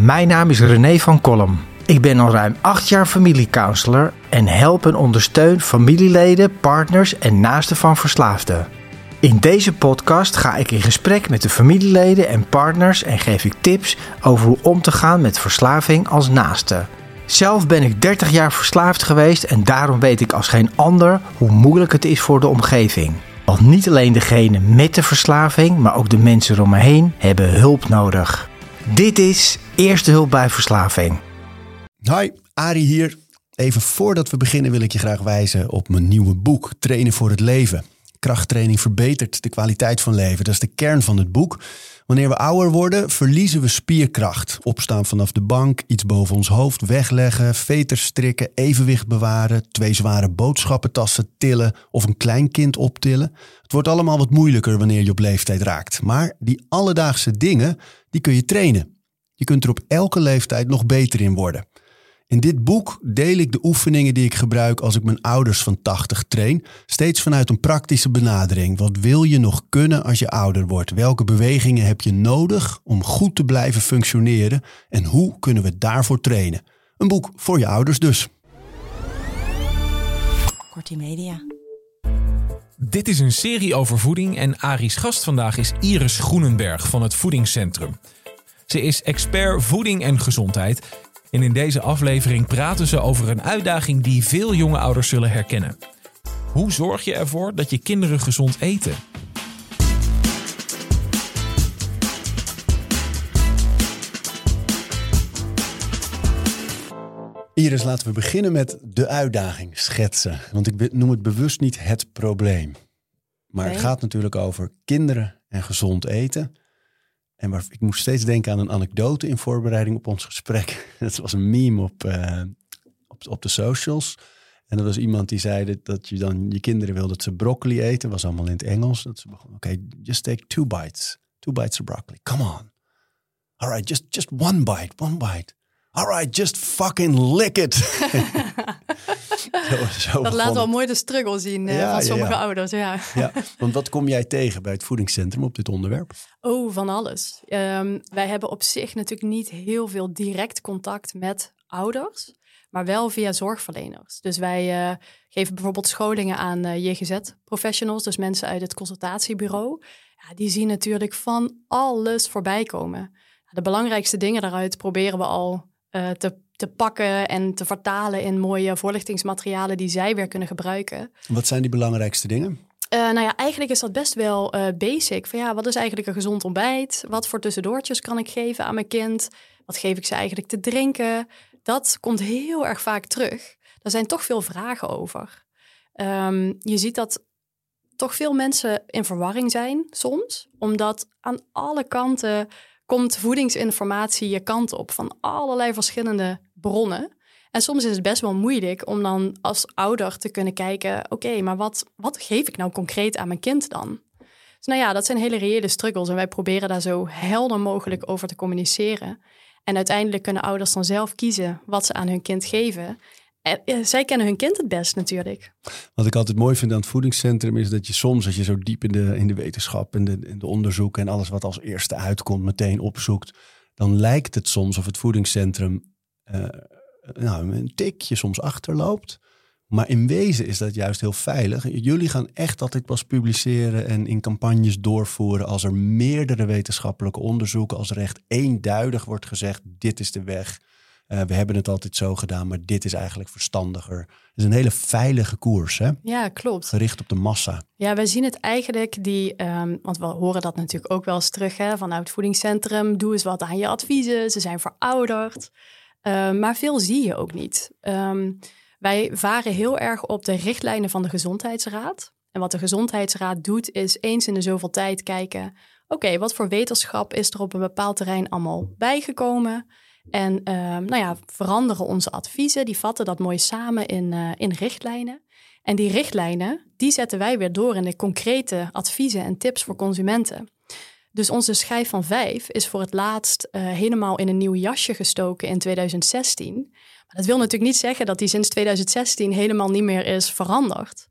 Mijn naam is René van Kolm. Ik ben al ruim acht jaar familiecounselor en help en ondersteun familieleden, partners en naasten van verslaafden. In deze podcast ga ik in gesprek met de familieleden en partners en geef ik tips over hoe om te gaan met verslaving als naaste. Zelf ben ik 30 jaar verslaafd geweest en daarom weet ik als geen ander hoe moeilijk het is voor de omgeving. Want niet alleen degene met de verslaving, maar ook de mensen om me heen hebben hulp nodig. Dit is Eerste Hulp bij Verslaving. Hi, Ari hier. Even voordat we beginnen wil ik je graag wijzen op mijn nieuwe boek Trainen voor het Leven. Krachttraining verbetert de kwaliteit van leven. Dat is de kern van het boek. Wanneer we ouder worden, verliezen we spierkracht. Opstaan vanaf de bank, iets boven ons hoofd wegleggen, veters strikken, evenwicht bewaren, twee zware boodschappentassen tillen of een klein kind optillen. Het wordt allemaal wat moeilijker wanneer je op leeftijd raakt. Maar die alledaagse dingen, die kun je trainen. Je kunt er op elke leeftijd nog beter in worden. In dit boek deel ik de oefeningen die ik gebruik als ik mijn ouders van 80 train, steeds vanuit een praktische benadering. Wat wil je nog kunnen als je ouder wordt? Welke bewegingen heb je nodig om goed te blijven functioneren en hoe kunnen we daarvoor trainen? Een boek voor je ouders dus. Kortie Media. Dit is een serie over voeding en Ari's gast vandaag is Iris Groenenberg van het Voedingscentrum. Ze is expert voeding en gezondheid en in deze aflevering praten ze over een uitdaging die veel jonge ouders zullen herkennen. Hoe zorg je ervoor dat je kinderen gezond eten? Iris, laten we beginnen met de uitdaging schetsen. Want ik noem het bewust niet het probleem. Maar het gaat natuurlijk over kinderen en gezond eten. En ik moest steeds denken aan een anekdote in voorbereiding op ons gesprek. Dat was een meme op, eh, op, op de socials. En dat was iemand die zei dat, dat je dan je kinderen wil dat ze broccoli eten. was allemaal in het Engels. Dat ze begonnen, oké, just take two bites. Two bites of broccoli. Come on. All right, just, just one bite, one bite. All right, just fucking lick it. zo, zo Dat laat wel mooi de struggle zien eh, Ja, van sommige ja. ouders. Ja. Ja, want wat kom jij tegen bij het voedingscentrum op dit onderwerp? Oh, van alles. Ehm, wij hebben op zich natuurlijk niet heel veel direct contact met ouders, maar wel via zorgverleners. Dus wij eh, geven bijvoorbeeld scholingen aan eh, JGZ-professionals, dus mensen uit het consultatiebureau. Ja, die zien natuurlijk van alles voorbij komen. De belangrijkste dingen daaruit proberen we al eh, te, te pakken en te vertalen in mooie voorlichtingsmaterialen die zij weer kunnen gebruiken. Wat zijn die belangrijkste dingen? Eh, nou ja, eigenlijk is dat best wel eh, basic. Van ja, wat is eigenlijk een gezond ontbijt? Wat voor tussendoortjes kan ik geven aan mijn kind? Wat geef ik ze eigenlijk te drinken? Dat komt heel erg vaak terug. Er zijn toch veel vragen over. Ehm, je ziet dat toch veel mensen in verwarring zijn soms, omdat aan alle kanten komt voedingsinformatie je kant op van allerlei verschillende bronnen. En soms is het best wel moeilijk om dan als ouder te kunnen kijken: oké, maar wat, wat geef ik nou concreet aan mijn kind dan? Dus nou ja, dat zijn hele reële struggles en wij proberen daar zo helder mogelijk over te communiceren. En uiteindelijk kunnen ouders dan zelf kiezen wat ze aan hun kind geven. Eh, zij kennen hun kind het best natuurlijk. Wat ik altijd mooi vind aan het voedingscentrum is dat je soms, als je zo diep in de, in de wetenschap en de, in de onderzoeken en alles wat als eerste uitkomt, meteen opzoekt, dan lijkt het soms of het voedingscentrum eh, nou, een tikje soms achterloopt. Maar in wezen is dat juist heel veilig. Jullie gaan echt altijd pas publiceren en in campagnes doorvoeren als er meerdere wetenschappelijke onderzoeken, als er echt eenduidig wordt gezegd, dit is de weg. Eh, we hebben het altijd zo gedaan, maar dit is eigenlijk verstandiger. Het is een hele veilige koers, hè? Ja, klopt. gericht op de massa. Ja, wij zien het eigenlijk, die, ehm, want we horen dat natuurlijk ook wel eens terug hè, vanuit het voedingscentrum. Doe eens wat aan je adviezen, ze zijn verouderd. Ehm, maar veel zie je ook niet. Ehm, wij varen heel erg op de richtlijnen van de Gezondheidsraad. En wat de Gezondheidsraad doet, is eens in de zoveel tijd kijken... oké, wat voor wetenschap is er op een bepaald terrein allemaal bijgekomen... En ehm, nou ja, veranderen onze adviezen. Die vatten dat mooi samen in, eh, in richtlijnen. En die richtlijnen, die zetten wij weer door in de concrete adviezen en tips voor consumenten. Dus onze schijf van vijf is voor het laatst eh, helemaal in een nieuw jasje gestoken in 2016. Maar dat wil natuurlijk niet zeggen dat die sinds 2016 helemaal niet meer is veranderd.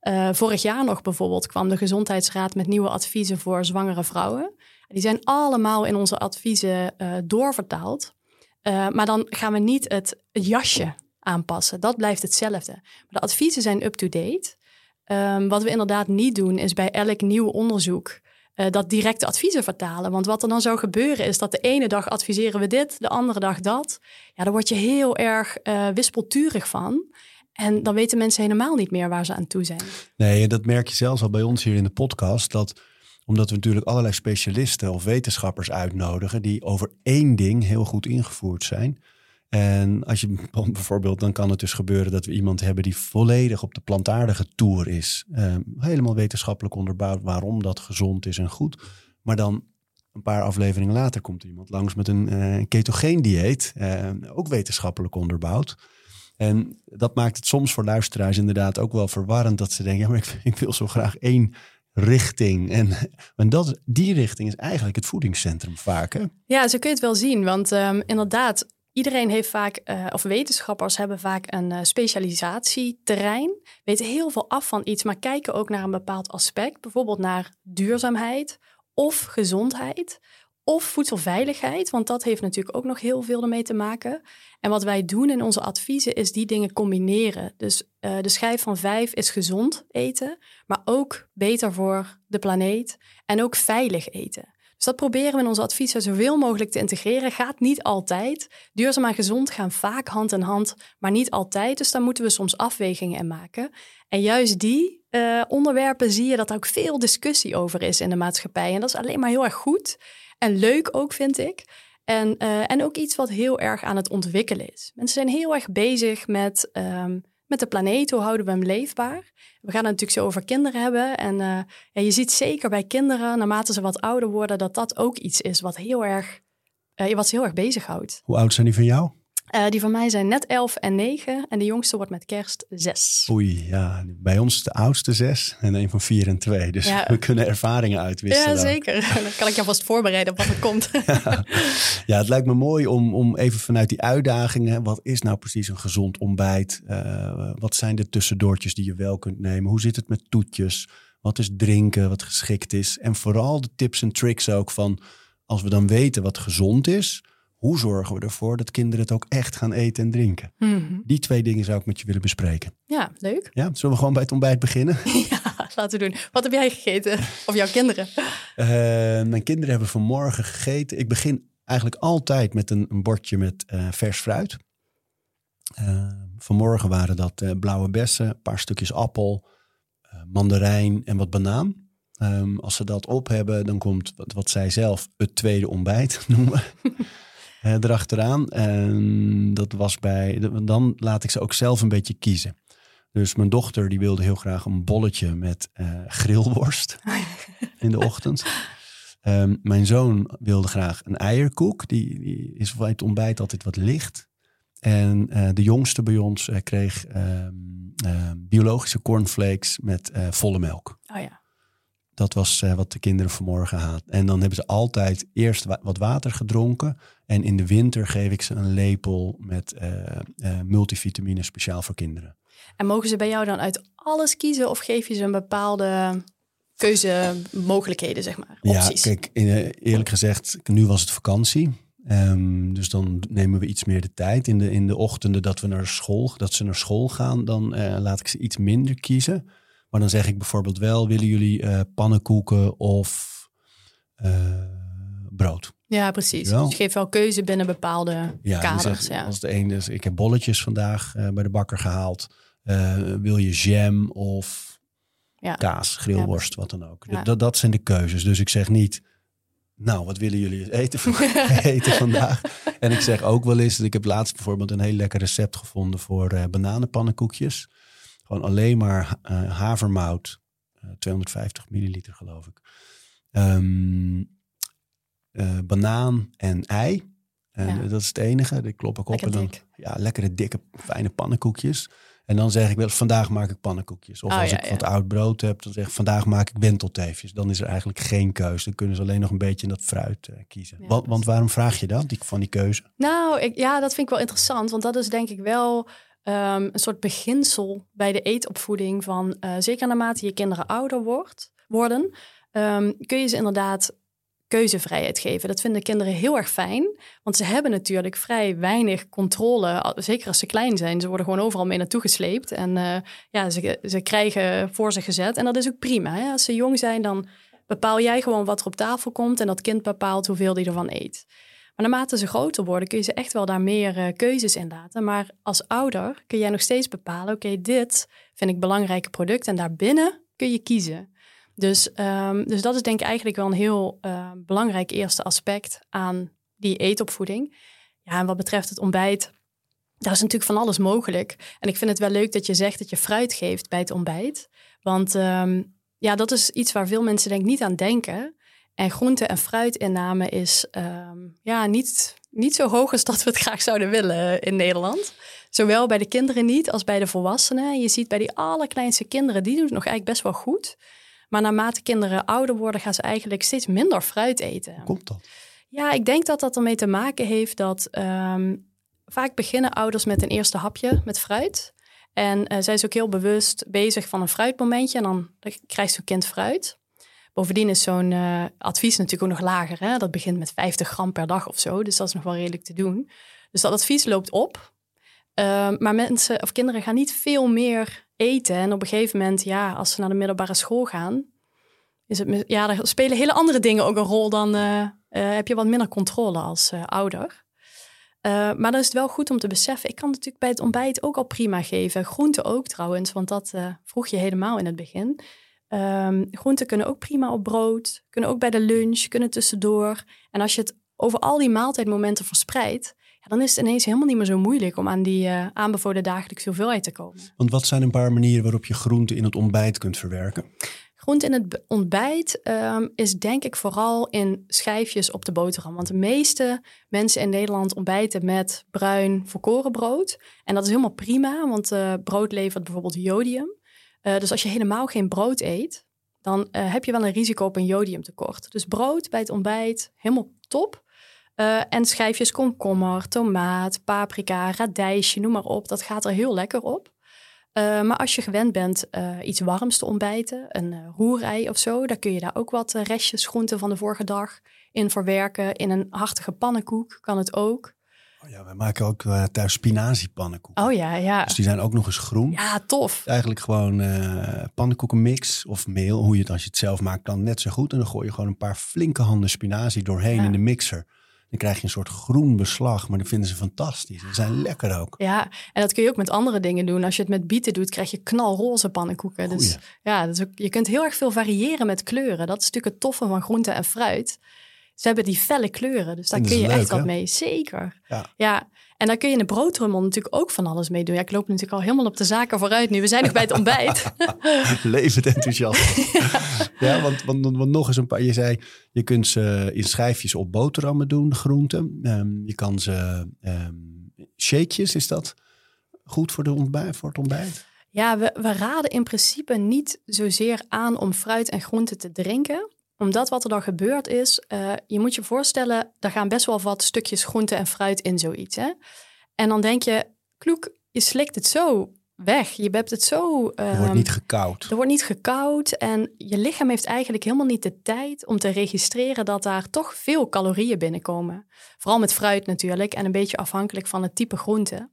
Eh, vorig jaar nog bijvoorbeeld kwam de Gezondheidsraad met nieuwe adviezen voor zwangere vrouwen. Die zijn allemaal in onze adviezen doorvertaald. Uh, maar dan gaan we niet het, jasje aanpassen. Dat blijft hetzelfde. Maar de adviezen zijn up-to-date. Um, wat we inderdaad niet doen, is bij elk nieuw onderzoek uh, dat directe adviezen vertalen. Want wat er dan zou gebeuren is dat de ene dag adviseren we dit, de andere dag dat. Ja, daar word je heel erg uh, wispelturig van. En dan weten mensen helemaal niet meer waar ze aan toe zijn. Nee, dat merk je zelfs al bij ons hier in de podcast. Dat omdat we natuurlijk allerlei specialisten of wetenschappers uitnodigen die over één ding heel goed ingevoerd zijn. En als je bijvoorbeeld, dan kan het dus gebeuren dat we iemand hebben die volledig op de plantaardige tour is. Uh, helemaal wetenschappelijk onderbouwd waarom dat gezond is en goed. Maar dan een paar afleveringen later komt iemand langs met een uh, ketogeen dieet, uh, ook wetenschappelijk onderbouwd. En dat maakt het soms voor luisteraars inderdaad ook wel verwarrend dat ze denken, ja, maar ik, ik wil zo graag één richting. En, en dat, die richting is eigenlijk het voedingscentrum vaak. Ja, zo kun je het wel zien. Want um, inderdaad, iedereen heeft vaak, uh, of wetenschappers hebben vaak een uh, specialisatieterrein. Weten heel veel af van iets, maar kijken ook naar een bepaald aspect. Bijvoorbeeld naar duurzaamheid of gezondheid of voedselveiligheid, want dat heeft natuurlijk ook nog heel veel ermee te maken. En wat wij doen in onze adviezen is die dingen combineren. Dus uh, de schijf van vijf is gezond eten, maar ook beter voor de planeet en ook veilig eten. Dus dat proberen we in onze adviezen zoveel mogelijk te integreren. Gaat niet altijd. Duurzaam en gezond gaan vaak hand in hand, maar niet altijd. Dus daar moeten we soms afwegingen in maken. En juist die uh, onderwerpen zie je dat er ook veel discussie over is in de maatschappij. En dat is alleen maar heel erg goed. En leuk ook, vind ik. En, uh, en ook iets wat heel erg aan het ontwikkelen is. Mensen zijn heel erg bezig met, um, met de planeet. Hoe houden we hem leefbaar? We gaan het natuurlijk zo over kinderen hebben. En uh, ja, je ziet zeker bij kinderen, naarmate ze wat ouder worden, dat dat ook iets is wat heel erg, uh, wat ze heel erg bezighoudt. Hoe oud zijn die van jou? Uh, die van mij zijn net 11 en 9 en de jongste wordt met kerst 6. Oei, ja. Bij ons is de oudste 6 en een van 4 en 2. Dus ja. we kunnen ervaringen uitwisselen. Ja, zeker. Dan kan ik je vast voorbereiden op wat er komt. ja. ja, het lijkt me mooi om, om even vanuit die uitdagingen. Wat is nou precies een gezond ontbijt? Uh, wat zijn de tussendoortjes die je wel kunt nemen? Hoe zit het met toetjes? Wat is drinken wat geschikt is? En vooral de tips en tricks ook van als we dan weten wat gezond is hoe zorgen we ervoor dat kinderen het ook echt gaan eten en drinken? Mm -hmm. Die twee dingen zou ik met je willen bespreken. Ja, leuk. Ja, zullen we gewoon bij het ontbijt beginnen? ja, laten we doen. Wat heb jij gegeten? Of jouw kinderen? Uh, mijn kinderen hebben vanmorgen gegeten. Ik begin eigenlijk altijd met een, een bordje met uh, vers fruit. Uh, vanmorgen waren dat blauwe bessen, een paar stukjes appel, mandarijn en wat banaan. Um, als ze dat op hebben, dan komt wat, wat zij zelf het tweede ontbijt noemen uh, erachteraan. En dat was bij, dan laat ik ze ook zelf een beetje kiezen. Dus mijn dochter die wilde heel graag een bolletje met uh, grillworst in de ochtend. Um, mijn zoon wilde graag een eierkoek. Die, die is bij het ontbijt altijd wat licht. En uh, de jongste bij ons kreeg um, biologische cornflakes met volle melk. Oh ja. Dat was uh, wat de kinderen vanmorgen hadden. En dan hebben ze altijd eerst wa wat water gedronken. En in de winter geef ik ze een lepel met uh, uh, multivitamine speciaal voor kinderen. En mogen ze bij jou dan uit alles kiezen of geef je ze een bepaalde keuzemogelijkheden, zeg maar? Opties? Ja, kijk, eerlijk gezegd, nu was het vakantie. Um, dus dan nemen we iets meer de tijd. In de, in de ochtenden dat we naar school, dat ze naar school gaan, dan laat ik ze iets minder kiezen. Maar dan zeg ik bijvoorbeeld wel, willen jullie uh, pannenkoeken of uh, brood? Ja, precies. Dus je geeft wel keuze binnen bepaalde ja, kaders. ja. Als de ene, dus ik heb bolletjes vandaag uh, bij de bakker gehaald. wil je jam of ja. kaas, grillworst, wat dan ook. Dat, dat zijn de keuzes. Dus ik zeg niet, nou, wat willen jullie eten, eten vandaag? En ik zeg ook wel eens, ik heb laatst bijvoorbeeld een heel lekker recept gevonden voor uh, bananenpannenkoekjes. Gewoon alleen maar uh, havermout, uh, 250 milliliter geloof ik. Um, uh, banaan en ei. En ja. dat is het enige. Die klop ik op. en dan, ja, lekkere dikke fijne pannenkoekjes. En dan zeg ik wel, vandaag maak ik pannenkoekjes. Of oh, als ja, ik ja. wat oud brood heb, dan zeg ik, vandaag maak ik wentelteefjes. Dan is er eigenlijk geen keuze. Dan kunnen ze alleen nog een beetje in dat fruit uh, kiezen. want, want waarom vraag je dat, die, van die keuze? Nou, ik, ja, dat vind ik wel interessant. Want dat is denk ik wel um, een soort beginsel bij de eetopvoeding van uh, zeker naarmate je kinderen ouder wordt, worden, um, kun je ze inderdaad keuzevrijheid geven. Dat vinden kinderen heel erg fijn, want ze hebben natuurlijk vrij weinig controle. Zeker als ze klein zijn. Ze worden gewoon overal mee naartoe gesleept en uh, ja, ze, ze krijgen voor ze gezet. En dat is ook prima. Hè? Als ze jong zijn, dan bepaal jij gewoon wat er op tafel komt en dat kind bepaalt hoeveel die ervan eet. Maar naarmate ze groter worden, kun je ze echt wel daar meer uh, keuzes in laten. Maar als ouder kun jij nog steeds bepalen: oké, dit vind ik belangrijke product en daarbinnen kun je kiezen. Dus, um, dus dat is denk ik eigenlijk wel een heel uh, belangrijk eerste aspect aan die eetopvoeding. Ja, en wat betreft het ontbijt, daar is natuurlijk van alles mogelijk. En ik vind het wel leuk dat je zegt dat je fruit geeft bij het ontbijt. Want um, ja, dat is iets waar veel mensen denk niet aan denken. En groente- en fruitinname is um, ja, niet, niet zo hoog als dat we het graag zouden willen in Nederland. Zowel bij de kinderen niet als bij de volwassenen. Je ziet bij die allerkleinste kinderen, die doen het nog eigenlijk best wel goed. Maar naarmate kinderen ouder worden, gaan ze eigenlijk steeds minder fruit eten. Komt dat? Ja, ik denk dat dat ermee te maken heeft dat um, vaak beginnen ouders met een eerste hapje met fruit. En uh, zij is ook heel bewust bezig van een fruitmomentje en dan krijgt zo'n kind fruit. Bovendien is zo'n uh, advies natuurlijk ook nog lager. Hè? Dat begint met 50 gram per dag of zo, dus dat is nog wel redelijk te doen. Dus dat advies loopt op. Uh, maar mensen of kinderen gaan niet veel meer eten. En op een gegeven moment, ja, als ze naar de middelbare school gaan, is het, ja, daar spelen hele andere dingen ook een rol dan uh, heb je wat minder controle als ouder. Maar dan is het wel goed om te beseffen, ik kan natuurlijk bij het ontbijt ook al prima geven. Groenten ook trouwens, want dat vroeg je helemaal in het begin. Um, groenten kunnen ook prima op brood, kunnen ook bij de lunch, kunnen tussendoor. En als je het over al die maaltijdmomenten verspreidt, ja, dan is het ineens helemaal niet meer zo moeilijk om aan die uh, aanbevolen dagelijkse hoeveelheid te komen. Want wat zijn een paar manieren waarop je groenten in het ontbijt kunt verwerken? Groente in het ontbijt um, is denk ik vooral in schijfjes op de boterham. Want de meeste mensen in Nederland ontbijten met bruin volkoren brood. En dat is helemaal prima, want uh, brood levert bijvoorbeeld jodium. Uh, dus als je helemaal geen brood eet, dan uh, heb je wel een risico op een jodiumtekort. Dus brood bij het ontbijt, helemaal top. en schijfjes komkommer, tomaat, paprika, radijsje, noem maar op. Dat gaat er heel lekker op. Maar als je gewend bent uh, iets warms te ontbijten, een roerei of zo, dan kun je daar ook wat restjes groenten van de vorige dag in verwerken. In een hartige pannenkoek kan het ook. Oh ja, wij maken ook thuis spinaziepannenkoeken. Oh ja, ja. Dus die zijn ook nog eens groen. Ja, tof. Eigenlijk gewoon pannenkoekenmix of meel, hoe je het als je het zelf maakt, dan net zo goed. En dan gooi je gewoon een paar flinke handen spinazie doorheen ja. in de mixer. Dan krijg je een soort groen beslag, maar dat vinden ze fantastisch. Ze zijn lekker ook. Ja, en dat kun je ook met andere dingen doen. Als je het met bieten doet, krijg je knalroze pannenkoeken. Goeie. Dus ja, dus je kunt heel erg veel variëren met kleuren. Dat is natuurlijk het toffe van groente en fruit. Ze hebben die felle kleuren, dus daar kun je leuk, echt wat mee. Zeker. Ja. ja. En daar kun je in de broodrummel natuurlijk ook van alles mee doen. Ja, ik loop natuurlijk al helemaal op de zaken vooruit nu. We zijn nog bij het ontbijt. Levend enthousiast. ja, want, want, want, nog eens een paar. Je zei, je kunt ze in schijfjes op boterhammen doen, de groenten. Um, je kan ze um, shakejes, is dat goed voor, de ontbijt, voor het ontbijt? Ja, we, we raden in principe niet zozeer aan om fruit en groenten te drinken omdat wat er dan gebeurt is, uh, je moet je voorstellen, er gaan best wel wat stukjes groente en fruit in zoiets. Hè? En dan denk je, kloek, je slikt het zo weg. Je hebt het zo... Um, er wordt niet gekoud. Er wordt niet gekoud en je lichaam heeft eigenlijk helemaal niet de tijd om te registreren dat daar toch veel calorieën binnenkomen. Vooral met fruit natuurlijk en een beetje afhankelijk van het type groente.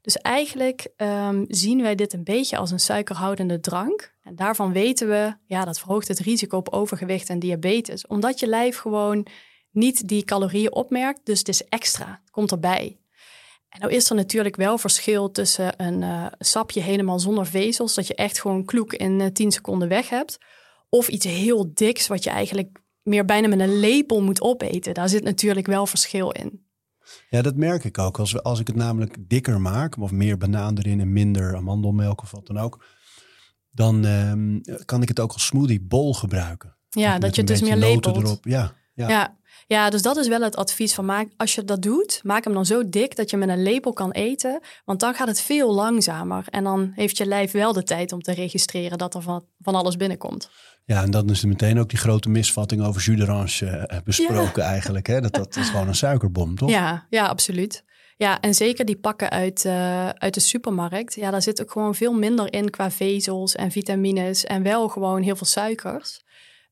Dus eigenlijk um, zien wij dit een beetje als een suikerhoudende drank. En daarvan weten we, ja, dat verhoogt het risico op overgewicht en diabetes. Omdat je lijf gewoon niet die calorieën opmerkt, dus het is extra, het komt erbij. En nou is er natuurlijk wel verschil tussen een uh, sapje helemaal zonder vezels, dat je echt gewoon kloek in uh, 10 seconden weg hebt, of iets heel diks wat je eigenlijk meer bijna met een lepel moet opeten. Daar zit natuurlijk wel verschil in. Ja, dat merk ik ook. Als, als ik het namelijk dikker maak, of meer banaan erin en minder amandelmelk of wat dan ook, dan um, kan ik het ook als smoothie bol gebruiken. Ja, dat je het dus meer lepelt. Erop. Ja, ja. Ja. ja, dus dat is wel het advies van maak. Als je dat doet, maak hem dan zo dik dat je met een lepel kan eten. Want dan gaat het veel langzamer. En dan heeft je lijf wel de tijd om te registreren dat er van, van alles binnenkomt. Ja, en dan is er meteen ook die grote misvatting over jus d'orange uh, besproken ja. eigenlijk. Hè? Dat, dat is gewoon een suikerbom, toch? Ja, ja absoluut. Ja, en zeker die pakken uit, uh, uit de supermarkt. Ja, daar zit ook gewoon veel minder in qua vezels en vitamines. En wel gewoon heel veel suikers.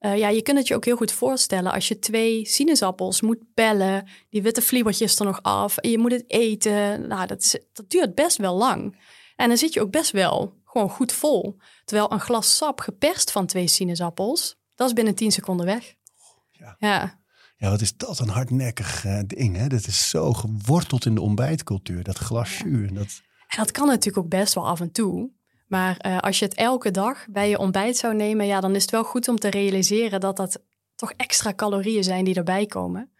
Uh, ja, je kunt het je ook heel goed voorstellen als je twee sinaasappels moet bellen, die witte vliebertjes er nog af, en je moet het eten. Nou, dat, is, dat duurt best wel lang. En dan zit je ook best wel gewoon goed vol. Terwijl een glas sap geperst van twee sinaasappels, dat is binnen 10 seconden weg. Ja. ja. Ja, wat is dat een hardnekkig uh, ding. Hè? Dat is zo geworteld in de ontbijtcultuur, dat glas jus. Dat... En dat kan natuurlijk ook best wel af en toe. Maar uh, als je het elke dag bij je ontbijt zou nemen, ja, dan is het wel goed om te realiseren dat dat toch extra calorieën zijn die erbij komen.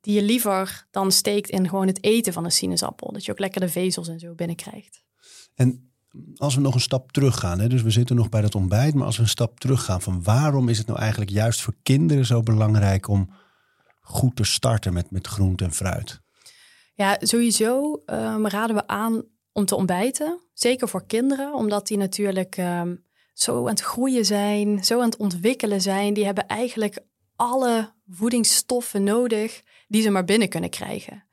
Die je liever dan steekt in gewoon het eten van een sinaasappel. Dat je ook lekker de vezels en zo binnenkrijgt. En als we nog een stap teruggaan, hè, dus we zitten nog bij dat ontbijt, maar als we een stap teruggaan van waarom is het nou eigenlijk juist voor kinderen zo belangrijk om goed te starten met, met groente en fruit? Ja, sowieso um, raden we aan om te ontbijten. Zeker voor kinderen, omdat die natuurlijk um, zo aan het groeien zijn, zo aan het ontwikkelen zijn. Die hebben eigenlijk alle voedingsstoffen nodig die ze maar binnen kunnen krijgen.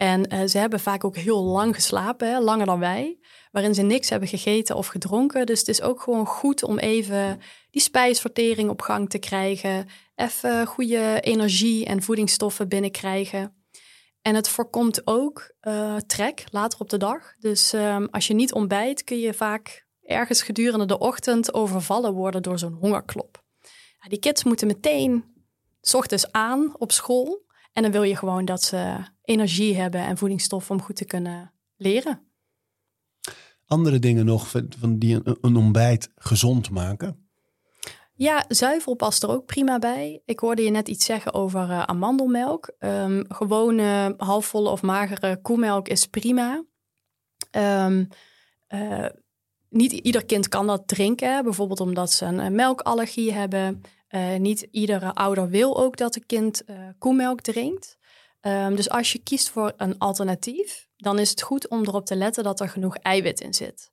En uh, ze hebben vaak ook heel lang geslapen, hè, langer dan wij, waarin ze niks hebben gegeten of gedronken. Dus het is ook gewoon goed om even die spijsvertering op gang te krijgen, even goede energie en voedingsstoffen binnenkrijgen. En het voorkomt ook uh, trek later op de dag. Dus um, als je niet ontbijt, kun je vaak ergens gedurende de ochtend overvallen worden door zo'n hongerklop. Die kids moeten meteen s ochtends aan op school. En dan wil je gewoon dat ze energie hebben en voedingsstoffen om goed te kunnen leren. Andere dingen nog van die een, een ontbijt gezond maken? Ja, zuivel past er ook prima bij. Ik hoorde je net iets zeggen over uh, amandelmelk. Um, gewone halfvolle of magere koemelk is prima. Um, uh, niet ieder kind kan dat drinken, bijvoorbeeld omdat ze een melkallergie hebben. Uh, niet iedere ouder wil ook dat een kind koemelk drinkt. Um, dus als je kiest voor een alternatief, dan is het goed om erop te letten dat er genoeg eiwit in zit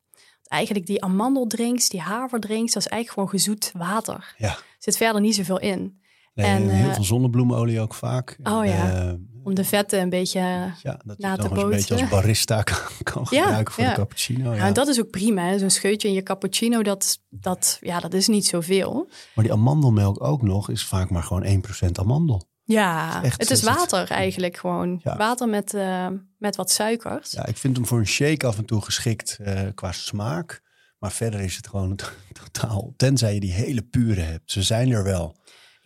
eigenlijk die amandeldrinks, die haverdrinks, dat is eigenlijk gewoon gezoet water. Ja. Er zit verder niet zoveel in. Nee, en, heel uh, veel zonnebloemolie ook vaak. Oh ja, uh, om de vetten een beetje ja, dat na je te een beetje als barista kan, kan ja, gebruiken voor ja. de cappuccino. Ja. en dat is ook prima. Zo'n scheutje in je cappuccino, dat, dat, ja, dat is niet zoveel. Maar die amandelmelk ook nog is vaak maar gewoon 1% amandel. Ja, is het is water eigenlijk gewoon. Ja. Water met, uh, met wat suikers. Ja, ik vind hem voor een shake af en toe geschikt qua smaak. Maar verder is het gewoon totaal, tenzij je die hele pure hebt. Ze zijn er wel.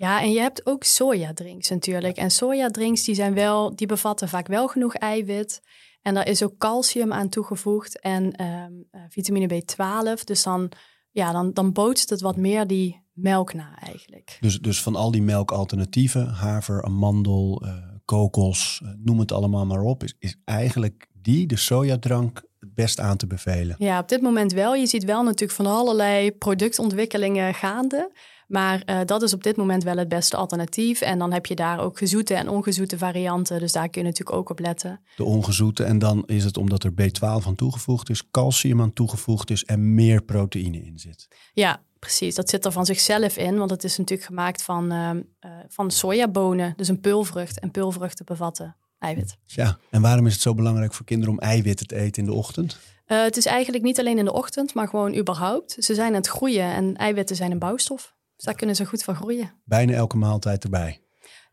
Ja, en je hebt ook sojadrinks natuurlijk. En sojadrinks die zijn wel, die bevatten vaak wel genoeg eiwit. En daar is ook calcium aan toegevoegd en um, uh, vitamine B12. Dus dan, ja, dan, dan bootst het wat meer die melk na eigenlijk. Dus, dus van al die melkalternatieven, haver, amandel, uh, kokos, uh, noem het allemaal maar op, is, is eigenlijk die, de sojadrank, het best aan te bevelen. Ja, op dit moment wel. Je ziet wel natuurlijk van allerlei productontwikkelingen gaande. Maar uh, dat is op dit moment wel het beste alternatief. En dan heb je daar ook gezoete en ongezoete varianten. Dus daar kun je natuurlijk ook op letten. De ongezoete. En dan is het omdat er B12 aan toegevoegd is, calcium aan toegevoegd is en meer proteïne in zit. Ja, precies. Dat zit er van zichzelf in. Want het is natuurlijk gemaakt van, uh, uh, van sojabonen. Dus een pulvrucht. En pulvruchten bevatten eiwit. Ja, en waarom is het zo belangrijk voor kinderen om eiwitten te eten in de ochtend? Uh, het is eigenlijk niet alleen in de ochtend, maar gewoon überhaupt. Ze zijn aan het groeien en eiwitten zijn een bouwstof. Dus daar kunnen ze goed van groeien. Bijna elke maaltijd erbij.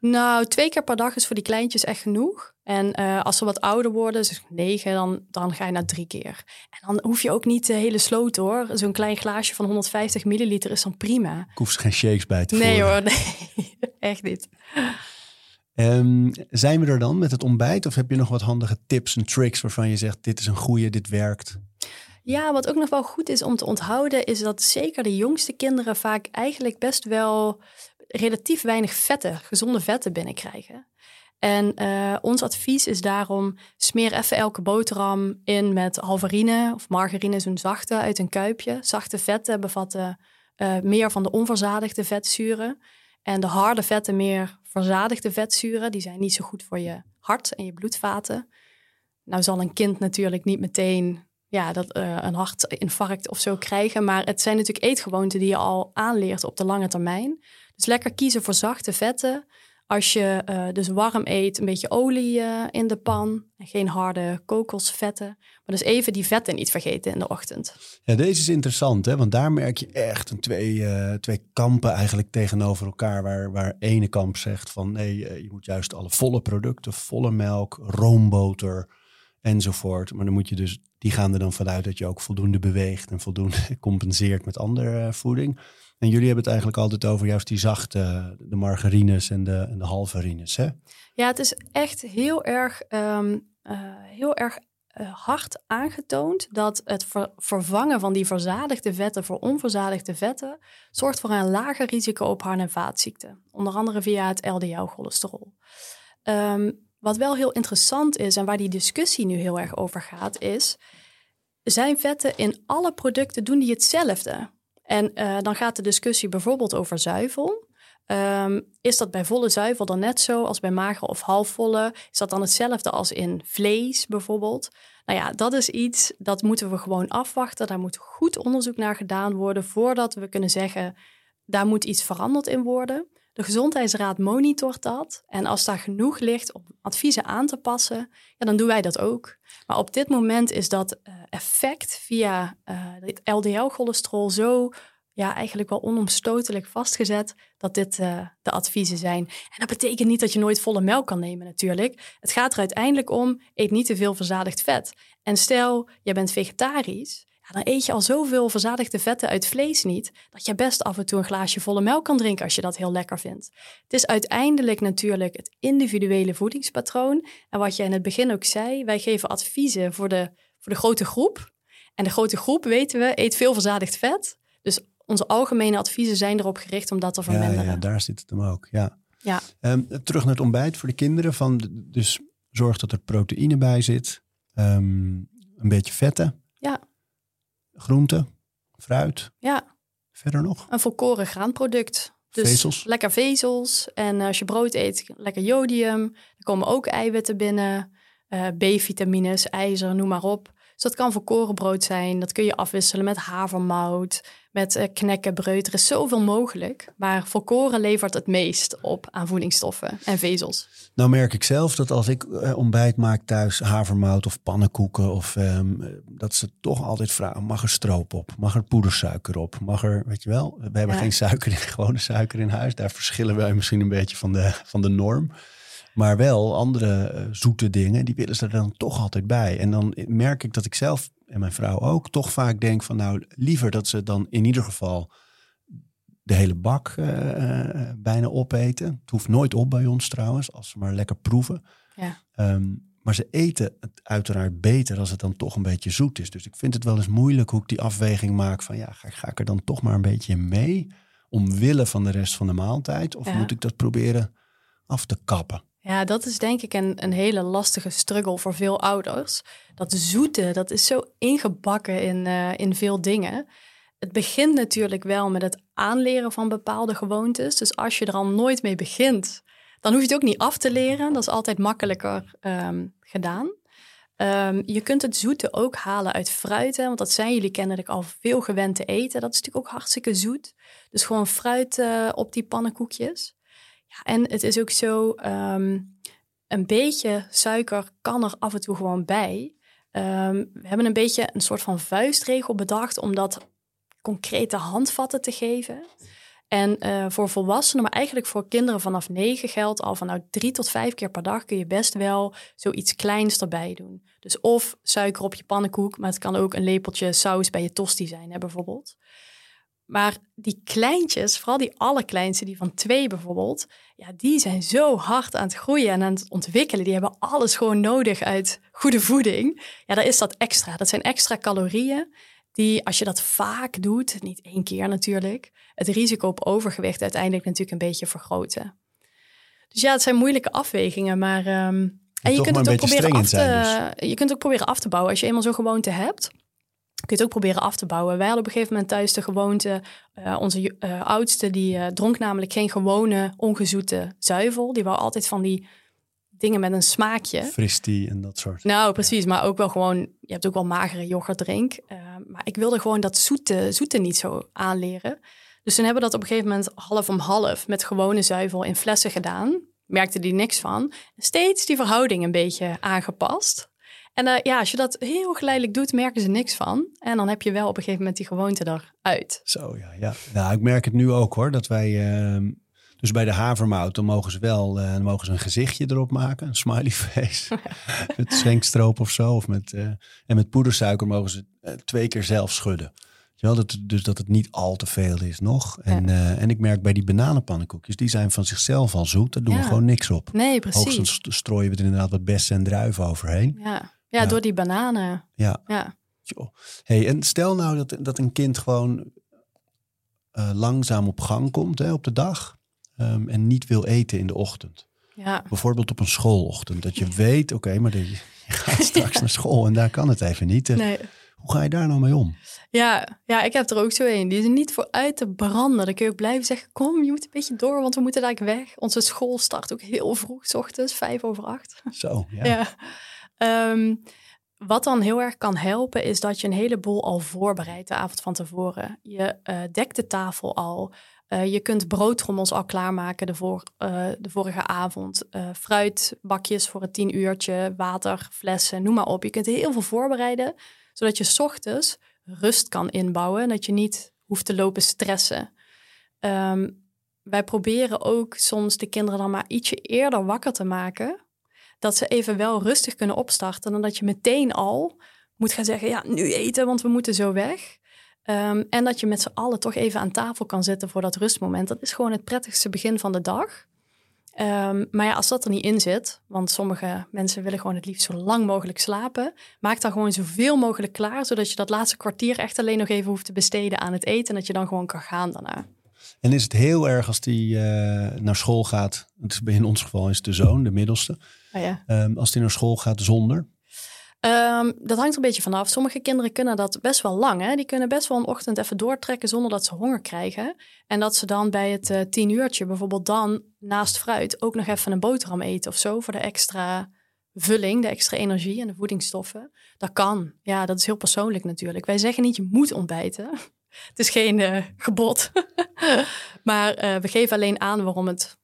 Nou, twee keer per dag is voor die kleintjes echt genoeg. En uh, als ze wat ouder worden, dus negen, dan, dan ga je naar drie keer. En dan hoef je ook niet de hele sloot hoor. Zo'n klein glaasje van 150 milliliter is dan prima. Ik hoef ze geen shakes bij te nee, voeren. hoor, nee, echt niet. Um, zijn we er dan met het ontbijt? Of heb je nog wat handige tips en tricks waarvan je zegt: dit is een goede, dit werkt? Ja, wat ook nog wel goed is om te onthouden, is dat zeker de jongste kinderen vaak eigenlijk best wel relatief weinig vetten, gezonde vetten binnenkrijgen. En uh, ons advies is daarom: smeer even elke boterham in met halvarine of margarine, zo'n zachte uit een kuipje. Zachte vetten bevatten uh, meer van de onverzadigde vetzuren. En de harde vetten meer verzadigde vetzuren. Die zijn niet zo goed voor je hart en je bloedvaten. Nou zal een kind natuurlijk niet meteen ja, dat, uh, een hartinfarct of zo krijgen. Maar het zijn natuurlijk eetgewoonten die je al aanleert op de lange termijn. Dus lekker kiezen voor zachte vetten. Als je uh, dus warm eet, een beetje olie uh, in de pan. En geen harde kokosvetten. Maar dus even die vetten niet vergeten in de ochtend. Ja, deze is interessant, hè? want daar merk je echt een twee, twee kampen eigenlijk tegenover elkaar. Waar, waar ene kamp zegt van nee, je moet juist alle volle producten, volle melk, roomboter enzovoort. Maar dan moet je dus, die gaan er dan vanuit dat je ook voldoende beweegt en voldoende compenseert met andere voeding. En jullie hebben het eigenlijk altijd over juist die zachte, de margarines en de, en de halverines, hè? Ja, het is echt heel erg, um, uh, heel erg uh, hard aangetoond dat het ver vervangen van die verzadigde vetten voor onverzadigde vetten zorgt voor een lager risico op hart- en vaatziekten. Onder andere via het LDL-cholesterol. Um, wat wel heel interessant is en waar die discussie nu heel erg over gaat, is: zijn vetten in alle producten doen die hetzelfde? En uh, dan gaat de discussie bijvoorbeeld over zuivel. Um, is dat bij volle zuivel dan net zo als bij magere of halfvolle? Is dat dan hetzelfde als in vlees bijvoorbeeld? Nou ja, dat is iets dat moeten we gewoon afwachten. Daar moet goed onderzoek naar gedaan worden voordat we kunnen zeggen, daar moet iets veranderd in worden. De Gezondheidsraad monitort dat. En als daar genoeg ligt om adviezen aan te passen, ja, dan doen wij dat ook. Maar op dit moment is dat uh, effect via het LDL-cholesterol zo ja, eigenlijk wel onomstotelijk vastgezet dat dit uh, de adviezen zijn. En dat betekent niet dat je nooit volle melk kan nemen natuurlijk. Het gaat er uiteindelijk om, eet niet te veel verzadigd vet. En stel, jij bent vegetarisch, dan eet je al zoveel verzadigde vetten uit vlees niet, dat je best af en toe een glaasje volle melk kan drinken als je dat heel lekker vindt. Het is uiteindelijk natuurlijk het individuele voedingspatroon. En wat je in het begin ook zei, wij geven adviezen voor de, voor de grote groep. En de grote groep, weten we, eet veel verzadigd vet. Dus onze algemene adviezen zijn erop gericht om dat te verminderen. Ja, ja daar zit het hem ook, ja. ja. Um, terug naar het ontbijt voor de kinderen. Van, dus zorg dat er proteïne bij zit. Um, een beetje vetten. Groente, fruit. Ja. Verder nog? Een volkoren graanproduct. Dus vezels. lekker vezels. En als je brood eet, lekker jodium. Er komen ook eiwitten binnen. Uh, B-vitamines, ijzer, noem maar op. Dus dat kan volkorenbrood zijn. Dat kun je afwisselen met havermout, met uh, knekkenbreud. Er is zoveel mogelijk. Maar volkoren levert het meest op aan voedingsstoffen en vezels. Nou merk ik zelf dat als ik uh, ontbijt maak thuis, havermout of pannenkoeken, of um, dat ze toch altijd vragen: mag er stroop op? Mag er poedersuiker op? Mag er, weet je wel, we hebben ja. geen suiker, gewone suiker in huis. Daar verschillen wij misschien een beetje van de, van de norm. Maar wel andere uh, zoete dingen, die willen ze er dan toch altijd bij. En dan merk ik dat ik zelf en mijn vrouw ook toch vaak denk van nou liever dat ze dan in ieder geval de hele bak uh, bijna opeten. Het hoeft nooit op bij ons trouwens, als ze maar lekker proeven. Ja. Um, maar ze eten het uiteraard beter als het dan toch een beetje zoet is. Dus ik vind het wel eens moeilijk hoe ik die afweging maak van ja, ga, ga ik er dan toch maar een beetje mee omwille van de rest van de maaltijd? Of ja. moet ik dat proberen af te kappen? Ja, dat is denk ik een, een hele lastige struggle voor veel ouders. Dat zoete, dat is zo ingebakken in, uh, in veel dingen. Het begint natuurlijk wel met het aanleren van bepaalde gewoontes. Dus als je er al nooit mee begint, dan hoef je het ook niet af te leren. Dat is altijd makkelijker um, gedaan. Um, je kunt het zoete ook halen uit fruit, want dat zijn jullie kennelijk al veel gewend te eten. Dat is natuurlijk ook hartstikke zoet. Dus gewoon fruit uh, op die pannenkoekjes. Ja, en het is ook zo, um, een beetje suiker kan er af en toe gewoon bij. Um, we hebben een beetje een soort van vuistregel bedacht om dat concrete handvatten te geven. En uh, voor volwassenen, maar eigenlijk voor kinderen vanaf negen geldt al van nou drie tot vijf keer per dag kun je best wel zoiets kleins erbij doen. Dus of suiker op je pannenkoek, maar het kan ook een lepeltje saus bij je tosti zijn, hè, bijvoorbeeld. Maar die kleintjes, vooral die allerkleinste, die van twee bijvoorbeeld, ja, die zijn zo hard aan het groeien en aan het ontwikkelen. Die hebben alles gewoon nodig uit goede voeding. Ja, daar is dat extra. Dat zijn extra calorieën die, als je dat vaak doet, niet één keer natuurlijk, het risico op overgewicht uiteindelijk natuurlijk een beetje vergroten. Dus ja, het zijn moeilijke afwegingen, maar. Um, en je kunt het ook proberen af te, zijn, dus. je kunt ook proberen af te bouwen als je eenmaal zo'n gewoonte hebt kun je het ook proberen af te bouwen. Wij hadden op een gegeven moment thuis de gewoonte, uh, onze uh, oudste, die uh, dronk namelijk geen gewone ongezoete zuivel. Die wou altijd van die dingen met een smaakje. Fristie en dat soort. Nou, precies. Maar ook wel gewoon, je hebt ook wel magere yoghurtdrink. maar ik wilde gewoon dat zoete, zoete niet zo aanleren. Dus toen hebben we dat op een gegeven moment half om half met gewone zuivel in flessen gedaan. merkte die niks van. Steeds die verhouding een beetje aangepast. En uh, ja, als je dat heel geleidelijk doet, merken ze niks van. En dan heb je wel op een gegeven moment die gewoonte eruit. Zo ja, ja. Nou, ik merk het nu ook hoor, dat wij... Uh, dus bij de havermout, dan mogen ze wel uh, dan mogen ze een gezichtje erop maken. Een smiley face. met schwenkstroop of zo. Of met, en met poedersuiker mogen ze twee keer zelf schudden. Ja, dat, dus dat het niet al te veel is nog. En, uh, en ik merk bij die bananenpannenkoekjes, die zijn van zichzelf al zoet. Daar doen we gewoon niks op. Nee, precies. Hoogstens strooien we er inderdaad wat bessen en druiven overheen. Ja, ja, door die bananen. Ja. ja. Hey, en stel nou dat, dat een kind gewoon uh, langzaam op gang komt hè, op de dag. Um, en niet wil eten in de ochtend. Ja. Bijvoorbeeld op een schoolochtend. Dat je weet, oké, okay, maar de, je gaat straks naar school en daar kan het even niet. Nee. Hoe ga je daar nou mee om? Ja, ja, ik heb er ook zo een. Die is er niet voor uit te branden. Dan kun je ook blijven zeggen, kom, je moet een beetje door, want we moeten daar weg. Onze school start ook heel vroeg, s ochtends, vijf over acht. Zo, ja. ja. Um, wat dan heel erg kan helpen, is dat je een heleboel al voorbereidt de avond van tevoren. Je uh, dekt de tafel al. Uh, je kunt broodtrommels al klaarmaken de, uh, de vorige avond. fruitbakjes voor het tien uurtje, water, flessen, noem maar op. Je kunt heel veel voorbereiden, zodat je ochtends rust kan inbouwen en dat je niet hoeft te lopen stressen. Um, wij proberen ook soms de kinderen dan maar ietsje eerder wakker te maken, dat ze even wel rustig kunnen opstarten dan dat je meteen al moet gaan zeggen, ja, nu eten, want we moeten zo weg. Um, en dat je met z'n allen toch even aan tafel kan zitten voor dat rustmoment. Dat is gewoon het prettigste begin van de dag. Um, maar ja, als dat er niet in zit, want sommige mensen willen gewoon het liefst zo lang mogelijk slapen, maak dan gewoon zoveel mogelijk klaar, zodat je dat laatste kwartier echt alleen nog even hoeft te besteden aan het eten en dat je dan gewoon kan gaan daarna. En is het heel erg als die uh, naar school gaat, in ons geval is het de zoon, de middelste, oh ja. um, als die naar school gaat zonder? Um, dat hangt er een beetje vanaf. Sommige kinderen kunnen dat best wel lang. Hè? Die kunnen best wel een ochtend even doortrekken zonder dat ze honger krijgen. En dat ze dan bij het uh, tien uurtje bijvoorbeeld dan naast fruit ook nog even een boterham eten of zo voor de extra vulling, de extra energie en de voedingsstoffen. Dat kan. Ja, dat is heel persoonlijk natuurlijk. Wij zeggen niet je moet ontbijten. Het is geen uh, gebod. maar uh, we geven alleen aan waarom het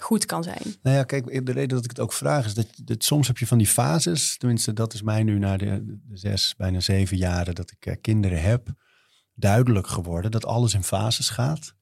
goed kan zijn. Nou ja, kijk, de reden dat ik het ook vraag is dat, dat soms heb je van die fases, tenminste dat is mij nu na de, de zes, bijna zeven jaren dat ik uh, kinderen heb, duidelijk geworden dat alles in fases gaat.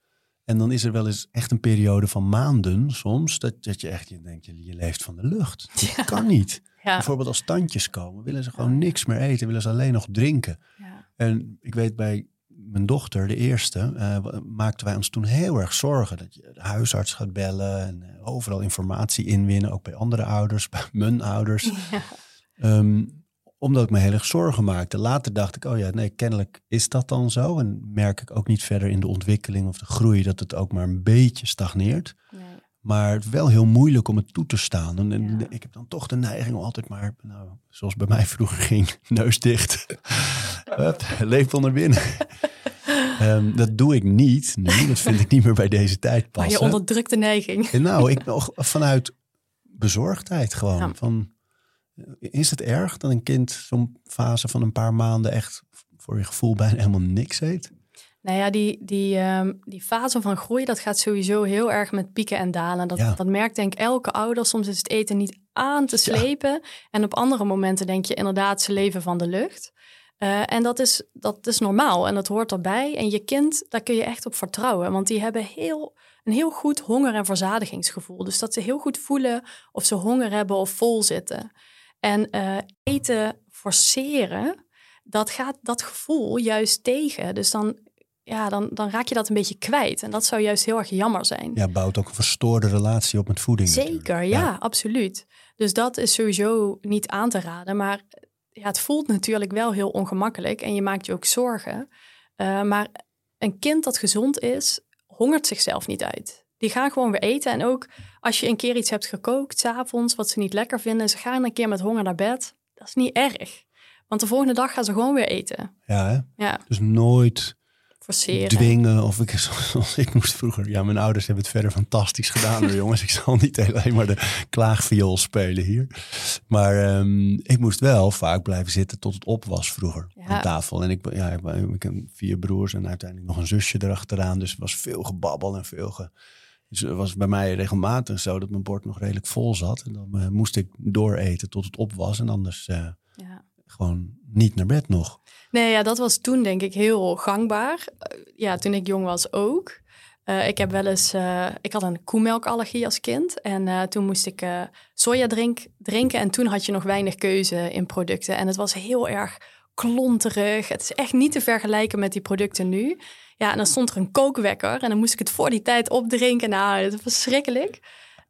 En dan is er wel eens echt een periode van maanden soms, dat, dat je echt je denkt, je, je leeft van de lucht. Dat ja. kan niet. Ja. Bijvoorbeeld als tandjes komen, willen ze gewoon niks meer eten, willen ze alleen nog drinken. Ja. En ik weet bij mijn dochter, de eerste, uh, maakten wij ons toen heel erg zorgen. Dat je de huisarts gaat bellen en uh, overal informatie inwinnen. Ook bij andere ouders, bij mijn ouders. Ja. Um, omdat ik me heel erg zorgen maakte. Later dacht ik, oh ja, nee, kennelijk is dat dan zo. En merk ik ook niet verder in de ontwikkeling of de groei dat het ook maar een beetje stagneert. Nee. Maar wel heel moeilijk om het toe te staan. En, en ja. ik heb dan toch de neiging om altijd maar, nou, zoals bij mij vroeger ging, neus dicht. Lepel naar binnen. Um, dat doe ik niet nu. Dat vind ik niet meer bij deze tijd passen. Maar je onderdrukt de neiging. En nou, ik nog vanuit bezorgdheid gewoon. Ja. Van, is het erg dat een kind zo'n fase van een paar maanden echt voor je gevoel bijna helemaal niks eet? Nou ja, die, die, um, die fase van groei, dat gaat sowieso heel erg met pieken en dalen. Dat, Ja. dat merkt denk ik elke ouder. Soms is het eten niet aan te slepen. En op andere momenten denk je inderdaad, ze leven van de lucht. Uh, en dat is, dat is normaal en dat hoort erbij. En je kind, daar kun je echt op vertrouwen. Want die hebben heel, een heel goed honger- en verzadigingsgevoel. Dus dat ze heel goed voelen of ze honger hebben of vol zitten. En uh, eten forceren, dat gaat dat gevoel juist tegen. Dus dan, ja, dan, dan raak je dat een beetje kwijt. En dat zou juist heel erg jammer zijn. Ja, bouwt ook een verstoorde relatie op met voeding. Zeker, ja, absoluut. Dus dat is sowieso niet aan te raden. Maar ja, het voelt natuurlijk wel heel ongemakkelijk en je maakt je ook zorgen. Uh, maar een kind dat gezond is, hongert zichzelf niet uit. Die gaan gewoon weer eten. En ook als je een keer iets hebt gekookt, s'avonds, wat ze niet lekker vinden, ze gaan een keer met honger naar bed. Dat is niet erg. Want de volgende dag gaan ze gewoon weer eten. Ja, hè? Ja, dus nooit forceren. dwingen. Of ik, zoals ik moest vroeger. Ja, mijn ouders hebben het verder fantastisch gedaan hoor, jongens. Ik zal niet alleen maar de klaagviool spelen hier. Maar um, ik moest wel vaak blijven zitten tot het op was vroeger Ja. aan tafel. En ik, ja, ik, heb vier broers en uiteindelijk nog een zusje erachteraan. Dus er was veel gebabbel en veel ge, Dus het was bij mij regelmatig zo dat mijn bord nog redelijk vol zat. En dan uh, moest ik dooreten tot het op was. En anders uh, ja. Gewoon niet naar bed nog. Nee, ja, dat was toen denk ik heel gangbaar. Uh, ja, toen ik jong was ook. ik heb wel eens, ik had een koemelkallergie als kind. En toen moest ik soja drink, drinken. En toen had je nog weinig keuze in producten. En het was heel erg klonterig. Het is echt niet te vergelijken met die producten nu. Ja, en dan stond er een kookwekker en dan moest ik het voor die tijd opdrinken. Nou, dat was verschrikkelijk.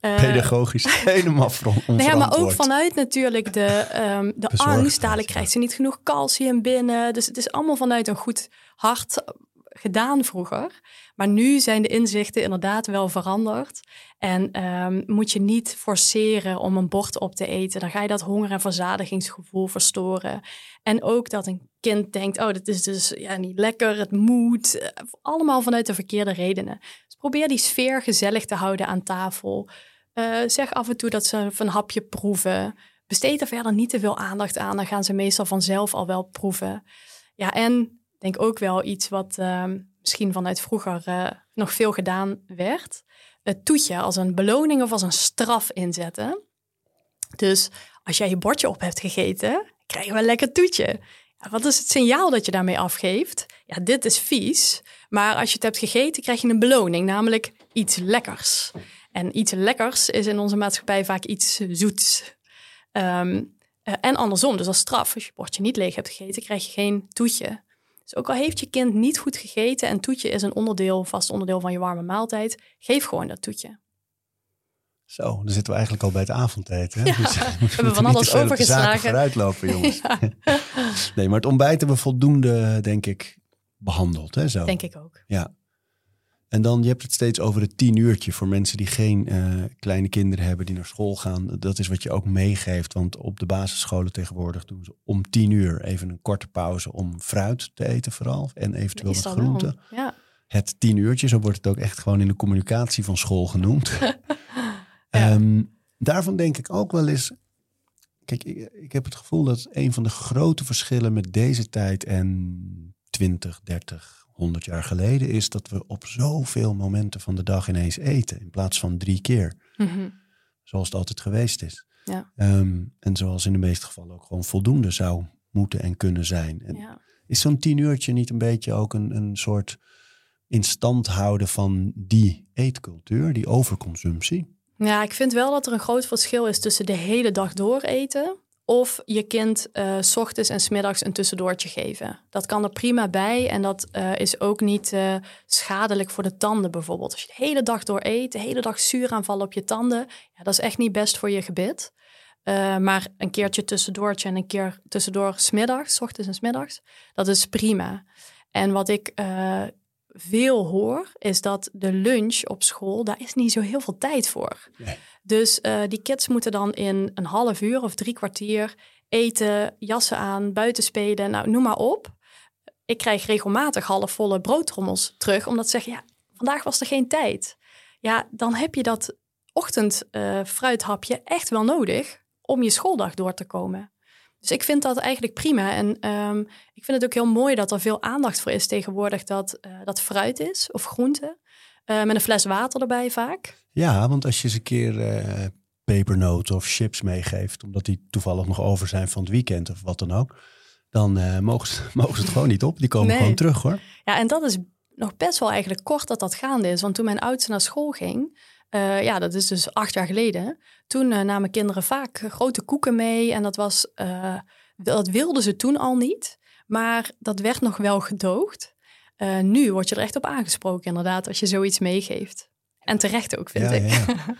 Uh, Pedagogisch helemaal nou ja, maar ook vanuit natuurlijk de, um, de angst. Dadelijk krijgt ze niet genoeg calcium binnen. Dus het is allemaal vanuit een goed hart gedaan vroeger. Maar nu zijn de inzichten inderdaad wel veranderd. En um, moet je niet forceren om een bord op te eten. Dan ga je dat honger- en verzadigingsgevoel verstoren. En ook dat een denkt, oh, dat is dus ja, niet lekker, het moet. Eh, allemaal vanuit de verkeerde redenen. Dus probeer die sfeer gezellig te houden aan tafel. Uh, zeg af en toe dat ze een hapje proeven. Besteed er verder niet te veel aandacht aan. Dan gaan ze meestal vanzelf al wel proeven. Ja, en denk ook wel iets wat uh, misschien vanuit vroeger uh, nog veel gedaan werd. Het toetje als een beloning of als een straf inzetten. Dus als jij je bordje op hebt gegeten, krijgen we een lekker toetje. Wat is het signaal dat je daarmee afgeeft? Ja, dit is vies. Maar als je het hebt gegeten, krijg je een beloning, namelijk iets lekkers. En iets lekkers is in onze maatschappij vaak iets zoets. Um, en andersom, dus als straf, als je bordje niet leeg hebt gegeten, krijg je geen toetje. Dus ook al heeft je kind niet goed gegeten en toetje is een onderdeel, vast onderdeel van je warme maaltijd, geef gewoon dat toetje. Zo, dan zitten we eigenlijk al bij het avondeten. Hè? Ja, dus, we hebben van alles overgeslagen. vooruitlopen, jongens. nee, maar het ontbijt hebben we voldoende, denk ik, behandeld. Hè, zo. Denk ik ook. Ja. En dan, je hebt het steeds over het tien uurtje voor mensen die geen uh, kleine kinderen hebben, die naar school gaan. Dat is wat je ook meegeeft, want op de basisscholen tegenwoordig doen ze om tien uur even een korte pauze om fruit te eten vooral. En eventueel wat groenten. Ja. Het tien uurtje, zo wordt het ook echt gewoon in de communicatie van school genoemd. Ja. um, daarvan denk ik ook wel eens, kijk, ik, ik heb het gevoel dat een van de grote verschillen met deze tijd en 20, 30, 100 jaar geleden is dat we op zoveel momenten van de dag ineens eten. In plaats van drie keer. Mhm. Zoals het altijd geweest is. Ja. Um, en zoals in de meeste gevallen ook gewoon voldoende zou moeten en kunnen zijn. En ja. Is zo'n tien uurtje niet een beetje ook een, een soort in stand houden van die eetcultuur, die overconsumptie? Ja, ik vind wel dat er een groot verschil is tussen de hele dag door eten of je kind uh, s ochtends en smiddags een tussendoortje geven. Dat kan er prima bij en dat uh, is ook niet uh, schadelijk voor de tanden bijvoorbeeld. Als je de hele dag door eet, de hele dag zuuraanval op je tanden, ja, dat is echt niet best voor je gebit. maar een keertje tussendoortje en een keer tussendoor smiddags, s ochtends en smiddags, dat is prima. En wat ik veel hoor, is dat de lunch op school, daar is niet zo heel veel tijd voor. Nee. Dus uh, die kids moeten dan in een half uur of drie kwartier eten, jassen aan, buiten spelen, nou noem maar op. Ik krijg regelmatig halfvolle broodtrommels terug, omdat ze zeggen, ja, vandaag was er geen tijd. Ja, dan heb je dat ochtendfruithapje uh, echt wel nodig om je schooldag door te komen. Dus ik vind dat eigenlijk prima. En um, ik vind het ook heel mooi dat er veel aandacht voor is tegenwoordig dat uh, dat fruit is of groente. Uh, met een fles water erbij vaak. Ja, want als je eens een keer uh, pepernoten of chips meegeeft, omdat die toevallig nog over zijn van het weekend of wat dan ook, dan uh, mogen, ze, mogen ze het gewoon niet op. Die komen nee. gewoon terug hoor. Ja, en dat is nog best wel eigenlijk kort dat dat gaande is. Want toen mijn oudste naar school ging, uh, ja, dat is dus acht jaar geleden. Toen uh, namen kinderen vaak grote koeken mee. En dat, was, uh, dat wilden ze toen al niet. Maar dat werd nog wel gedoogd. nu word je er echt op aangesproken, inderdaad, als je zoiets meegeeft. En terecht ook, vind ja, ik. Ja.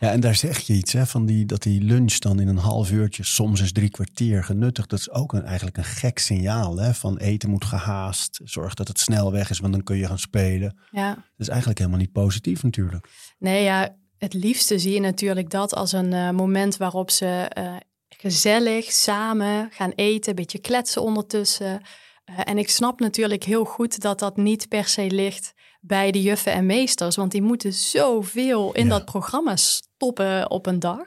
ja, en daar zeg je iets, hè, van die, dat die lunch dan in een half uurtje, soms is drie kwartier genuttigd. Dat is ook een, eigenlijk een gek signaal, hè, van eten moet gehaast. Zorg dat het snel weg is, want dan kun je gaan spelen. Ja. Dat is eigenlijk helemaal niet positief natuurlijk. Nee, ja, het liefste zie je natuurlijk dat als een uh, moment waarop ze uh, gezellig samen gaan eten, een beetje kletsen ondertussen. Uh, en ik snap natuurlijk heel goed dat dat niet per se ligt bij de juffen en meesters, want die moeten zoveel in ja. dat programma stoppen op een dag.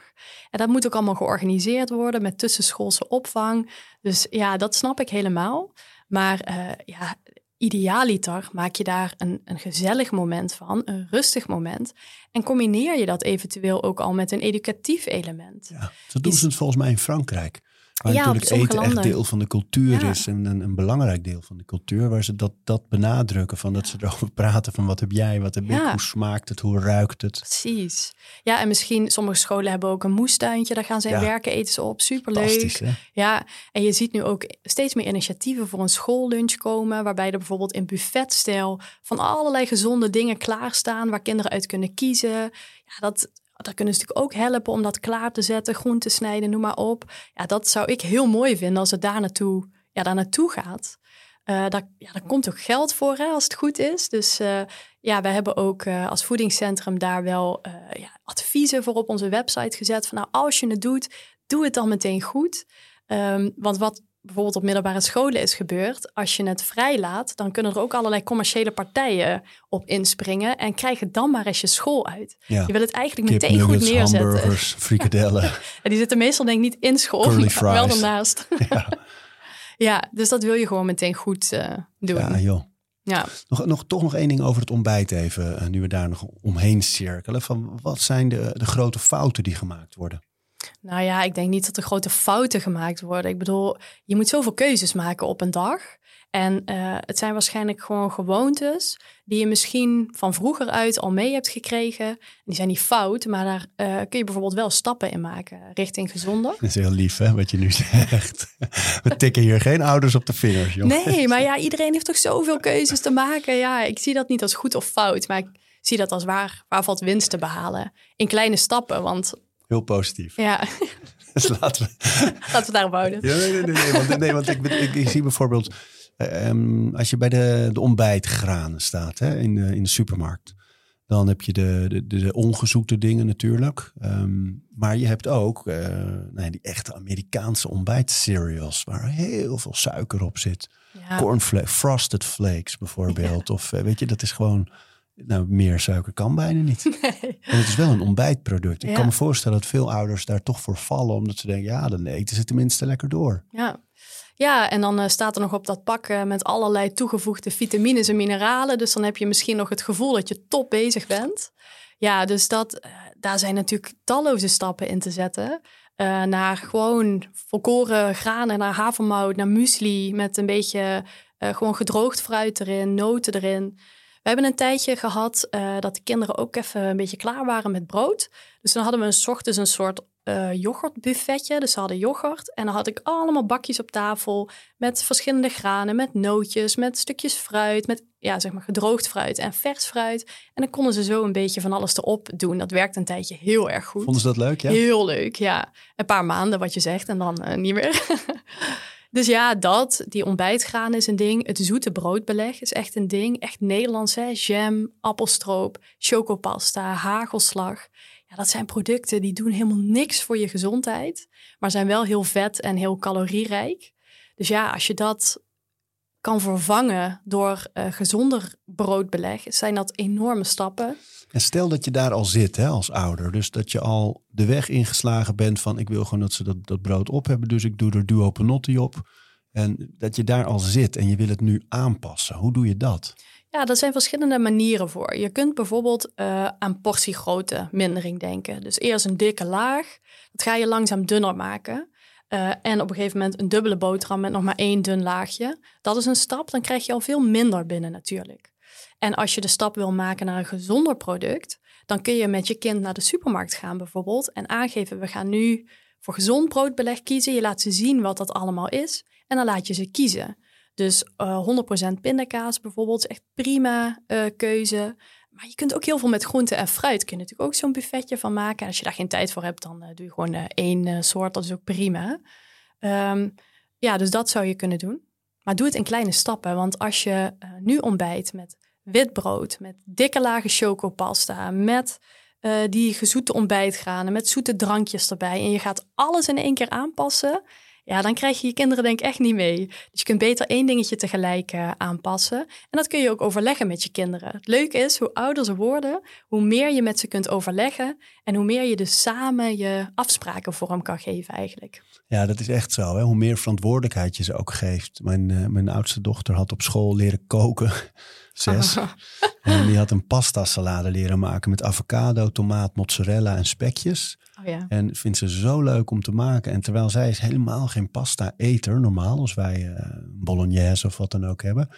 En dat moet ook allemaal georganiseerd worden met tussenschoolse opvang. Dus ja, dat snap ik helemaal. Maar ja, idealiter maak je daar een, een gezellig moment van, een rustig moment. En combineer je dat eventueel ook al met een educatief element. Ja, dat doen ze het volgens mij in Frankrijk. Waar Ja, natuurlijk eten echt landen. deel van de cultuur Ja. is. En een, een belangrijk deel van de cultuur. Waar ze dat, dat benadrukken. Van dat ze erover praten van wat heb jij, wat heb ik, hoe smaakt het, hoe ruikt het. Precies. Ja, en misschien sommige scholen hebben ook een moestuintje. Daar gaan ze in werken, eten ze op. Superleuk. hè? Ja, en je ziet nu ook steeds meer initiatieven voor een schoollunch komen. Waarbij er bijvoorbeeld in buffetstijl van allerlei gezonde dingen klaarstaan. Waar kinderen uit kunnen kiezen. Ja, dat, dat kunnen ze natuurlijk ook helpen om dat klaar te zetten. Groenten snijden, noem maar op. Ja, dat zou ik heel mooi vinden als het daar naartoe, ja, daar naartoe gaat. Eh daar, ja, komt ook geld voor hè, als het goed is. Dus eh, ja, wij hebben ook eh, als voedingscentrum daar wel ja, adviezen voor op onze website gezet. Van nou, als je het doet, doe het dan meteen goed. Ehm, want wat bijvoorbeeld op middelbare scholen is gebeurd, als je het vrijlaat, dan kunnen er ook allerlei commerciële partijen op inspringen en krijg het dan maar eens je school uit. Ja. Je wil het eigenlijk Kip meteen goed neerzetten. hamburgers, frikadellen. En die zitten meestal denk ik niet in school, Curly maar wel fries. ernaast. ja. ja, dus dat wil je gewoon meteen goed eh, doen. ja, joh. ja. Nog, nog, toch nog één ding over het ontbijt even. eh, nu we daar nog omheen cirkelen. Van wat zijn de, de grote fouten die gemaakt worden? Nou ja, ik denk niet dat er grote fouten gemaakt worden. Ik bedoel, je moet zoveel keuzes maken op een dag. En eh, het zijn waarschijnlijk gewoon gewoontes die je misschien van vroeger uit al mee hebt gekregen. Die zijn niet fout, maar daar eh, kun je bijvoorbeeld wel stappen in maken richting gezonder. Dat is heel lief hè, wat je nu zegt. We tikken hier geen ouders op de vingers, joh. Nee, maar ja, iedereen heeft toch zoveel keuzes te maken. Ja, ik zie dat niet als goed of fout, maar ik zie dat als waar, waar valt winst te behalen. In kleine stappen, want Heel positief. ja, Dus laten we... laten we daarop houden. Ja, nee, nee, nee, want, nee, want ik, ik, ik zie bijvoorbeeld... eh, ehm, als je bij de, de ontbijtgranen staat hè, in, de, in de supermarkt... dan heb je de, de, de, ongezoete dingen natuurlijk. Ehm, maar je hebt ook nee, die echte Amerikaanse ontbijtcereals... waar heel veel suiker op zit. Ja. Cornflakes, frosted flakes bijvoorbeeld. Of eh, weet je, dat is gewoon... Nou, meer suiker kan bijna niet. En het is wel een ontbijtproduct. Ik Ja. kan me voorstellen dat veel ouders daar toch voor vallen. Omdat ze denken, ja, dan eten ze tenminste lekker door. Ja. Ja, en dan eh, staat er nog op dat pak eh, met allerlei toegevoegde vitamines en mineralen. Dus dan heb je misschien nog het gevoel dat je top bezig bent. Ja, dus dat, eh, daar zijn natuurlijk talloze stappen in te zetten. Naar gewoon volkoren granen, naar havermout, naar muesli met een beetje gewoon gedroogd fruit erin, noten erin. We hebben een tijdje gehad eh, dat de kinderen ook even een beetje klaar waren met brood. Dus dan hadden we een 's ochtends een soort eh yoghurtbuffetje. Dus ze hadden yoghurt. En dan had ik allemaal bakjes op tafel met verschillende granen, met nootjes, met stukjes fruit, met ja, zeg maar gedroogd fruit en vers fruit. En dan konden ze zo een beetje van alles erop doen. Dat werkt een tijdje heel erg goed. Vonden ze dat leuk? Ja? Heel leuk, ja. Een paar maanden wat je zegt en dan eh, niet meer. dus ja, dat, die ontbijtgraan is een ding. Het zoete broodbeleg is echt een ding. Echt Nederlands, hè. Jam, appelstroop, chocopasta, hagelslag. Ja, dat zijn producten die doen helemaal niks voor je gezondheid. Maar zijn wel heel vet en heel calorierijk. Dus ja, als je dat kan vervangen door eh, gezonder broodbeleg, zijn dat enorme stappen. En stel dat je daar al zit hè, als ouder. Dus dat je al de weg ingeslagen bent van ik wil gewoon dat ze dat, dat brood op hebben. Dus ik doe er duo panotti op. En dat je daar al zit en je wil het nu aanpassen. Hoe doe je dat? Ja, er zijn verschillende manieren voor. Je kunt bijvoorbeeld eh, aan portiegrootte mindering denken. Dus eerst een dikke laag. Dat ga je langzaam dunner maken. Eh, en op een gegeven moment een dubbele boterham met nog maar één dun laagje. Dat is een stap, dan krijg je al veel minder binnen natuurlijk. En als je de stap wil maken naar een gezonder product, dan kun je met je kind naar de supermarkt gaan bijvoorbeeld en aangeven: we gaan nu voor gezond broodbeleg kiezen. Je laat ze zien wat dat allemaal is en dan laat je ze kiezen. Dus eh 100% pindakaas bijvoorbeeld is echt prima eh, keuze. Maar je kunt ook heel veel met groenten en fruit. Kun je natuurlijk ook zo'n buffetje van maken. En als je daar geen tijd voor hebt, dan eh, doe je gewoon eh, één eh, soort. Dat is ook prima. Ehm, ja, dus dat zou je kunnen doen. Maar doe het in kleine stappen. Want als je eh, nu ontbijt met wit brood, met dikke lagen chocopasta, met eh, die gezoete ontbijtgranen, met zoete drankjes erbij. En je gaat alles in één keer aanpassen. Ja, dan krijg je je kinderen denk ik echt niet mee. Dus je kunt beter één dingetje tegelijk uh, aanpassen. En dat kun je ook overleggen met je kinderen. Het leuke is, hoe ouder ze worden, hoe meer je met ze kunt overleggen. En hoe meer je dus samen je afspraken vorm kan geven eigenlijk. Ja, dat is echt zo. Hè? Hoe meer verantwoordelijkheid je ze ook geeft. Mijn, uh, mijn oudste dochter had op school leren koken. Zes. En die had een pasta salade leren maken met avocado, tomaat, mozzarella en spekjes. Oh ja. En vindt ze zo leuk om te maken. En terwijl zij is helemaal geen pasta eter, normaal, als wij uh, bolognese of wat dan ook hebben.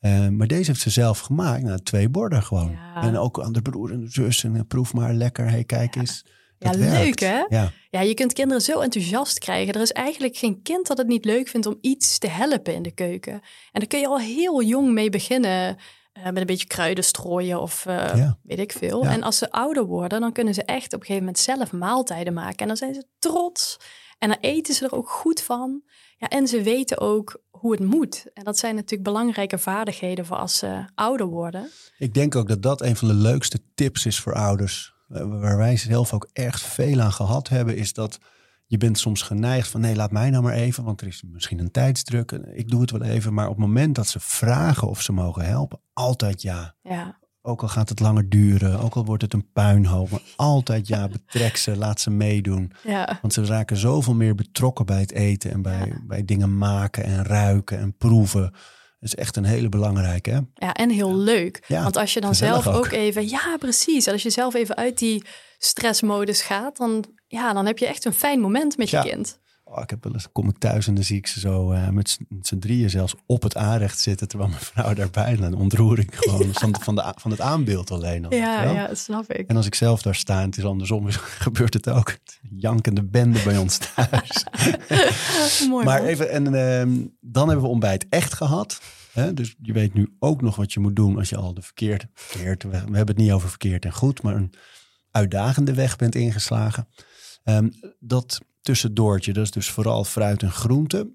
Uh, maar deze heeft ze zelf gemaakt. Nou, twee borden gewoon. Ja. En ook aan de broer en de zus. En proef maar lekker. hey, kijk eens. Ja, leuk hè? Ja. Ja, je kunt kinderen zo enthousiast krijgen. Er is eigenlijk geen kind dat het niet leuk vindt om iets te helpen in de keuken. En daar kun je al heel jong mee beginnen. eh, met een beetje kruiden strooien of eh, Ja. weet ik veel. Ja. En als ze ouder worden, dan kunnen ze echt op een gegeven moment zelf maaltijden maken. En dan zijn ze trots. En dan eten ze er ook goed van. Ja, en ze weten ook hoe het moet. En dat zijn natuurlijk belangrijke vaardigheden voor als ze ouder worden. Ik denk ook dat dat een van de leukste tips is voor ouders. Eh, Waar wij zelf ook echt veel aan gehad hebben, is dat je bent soms geneigd van nee, laat mij nou maar even, want er is misschien een tijdsdruk. Ik doe het wel even. Maar op het moment dat ze vragen of ze mogen helpen, altijd ja. Ja, Ook al gaat het langer duren, ook al wordt het een puinhoop, maar altijd ja, betrek ze, laat ze meedoen. ja. Want ze raken zoveel meer betrokken bij het eten en bij, Ja. bij dingen maken en ruiken en proeven. Is echt een hele belangrijke. Hè? Ja, en heel leuk. Ja, Want als je dan zelf ook. ook. even... Ja, precies. Als je zelf even uit die stressmodus gaat... dan, ja, dan heb je echt een fijn moment met je kind. Oh, ik heb wel eens, kom ik thuis en dan zie ik ze zo eh, met z'n- drieën zelfs op het aanrecht zitten. Terwijl mijn vrouw daarbij, dan ontroering gewoon van, van, de, van het aanbeeld alleen al. Ja, ja, dat snap ik. En als ik zelf daar sta en het is andersom, gebeurt het ook. Jankende bende bij ons thuis. Mooi maar even, en ehm, dan hebben we ontbijt echt gehad. Hè? Dus je weet nu ook nog wat je moet doen als je al de verkeerde, verkeerd, we, we hebben het niet over verkeerd en goed, maar een uitdagende weg bent ingeslagen. Ehm, dat tussendoortje, dat is dus vooral fruit en groente.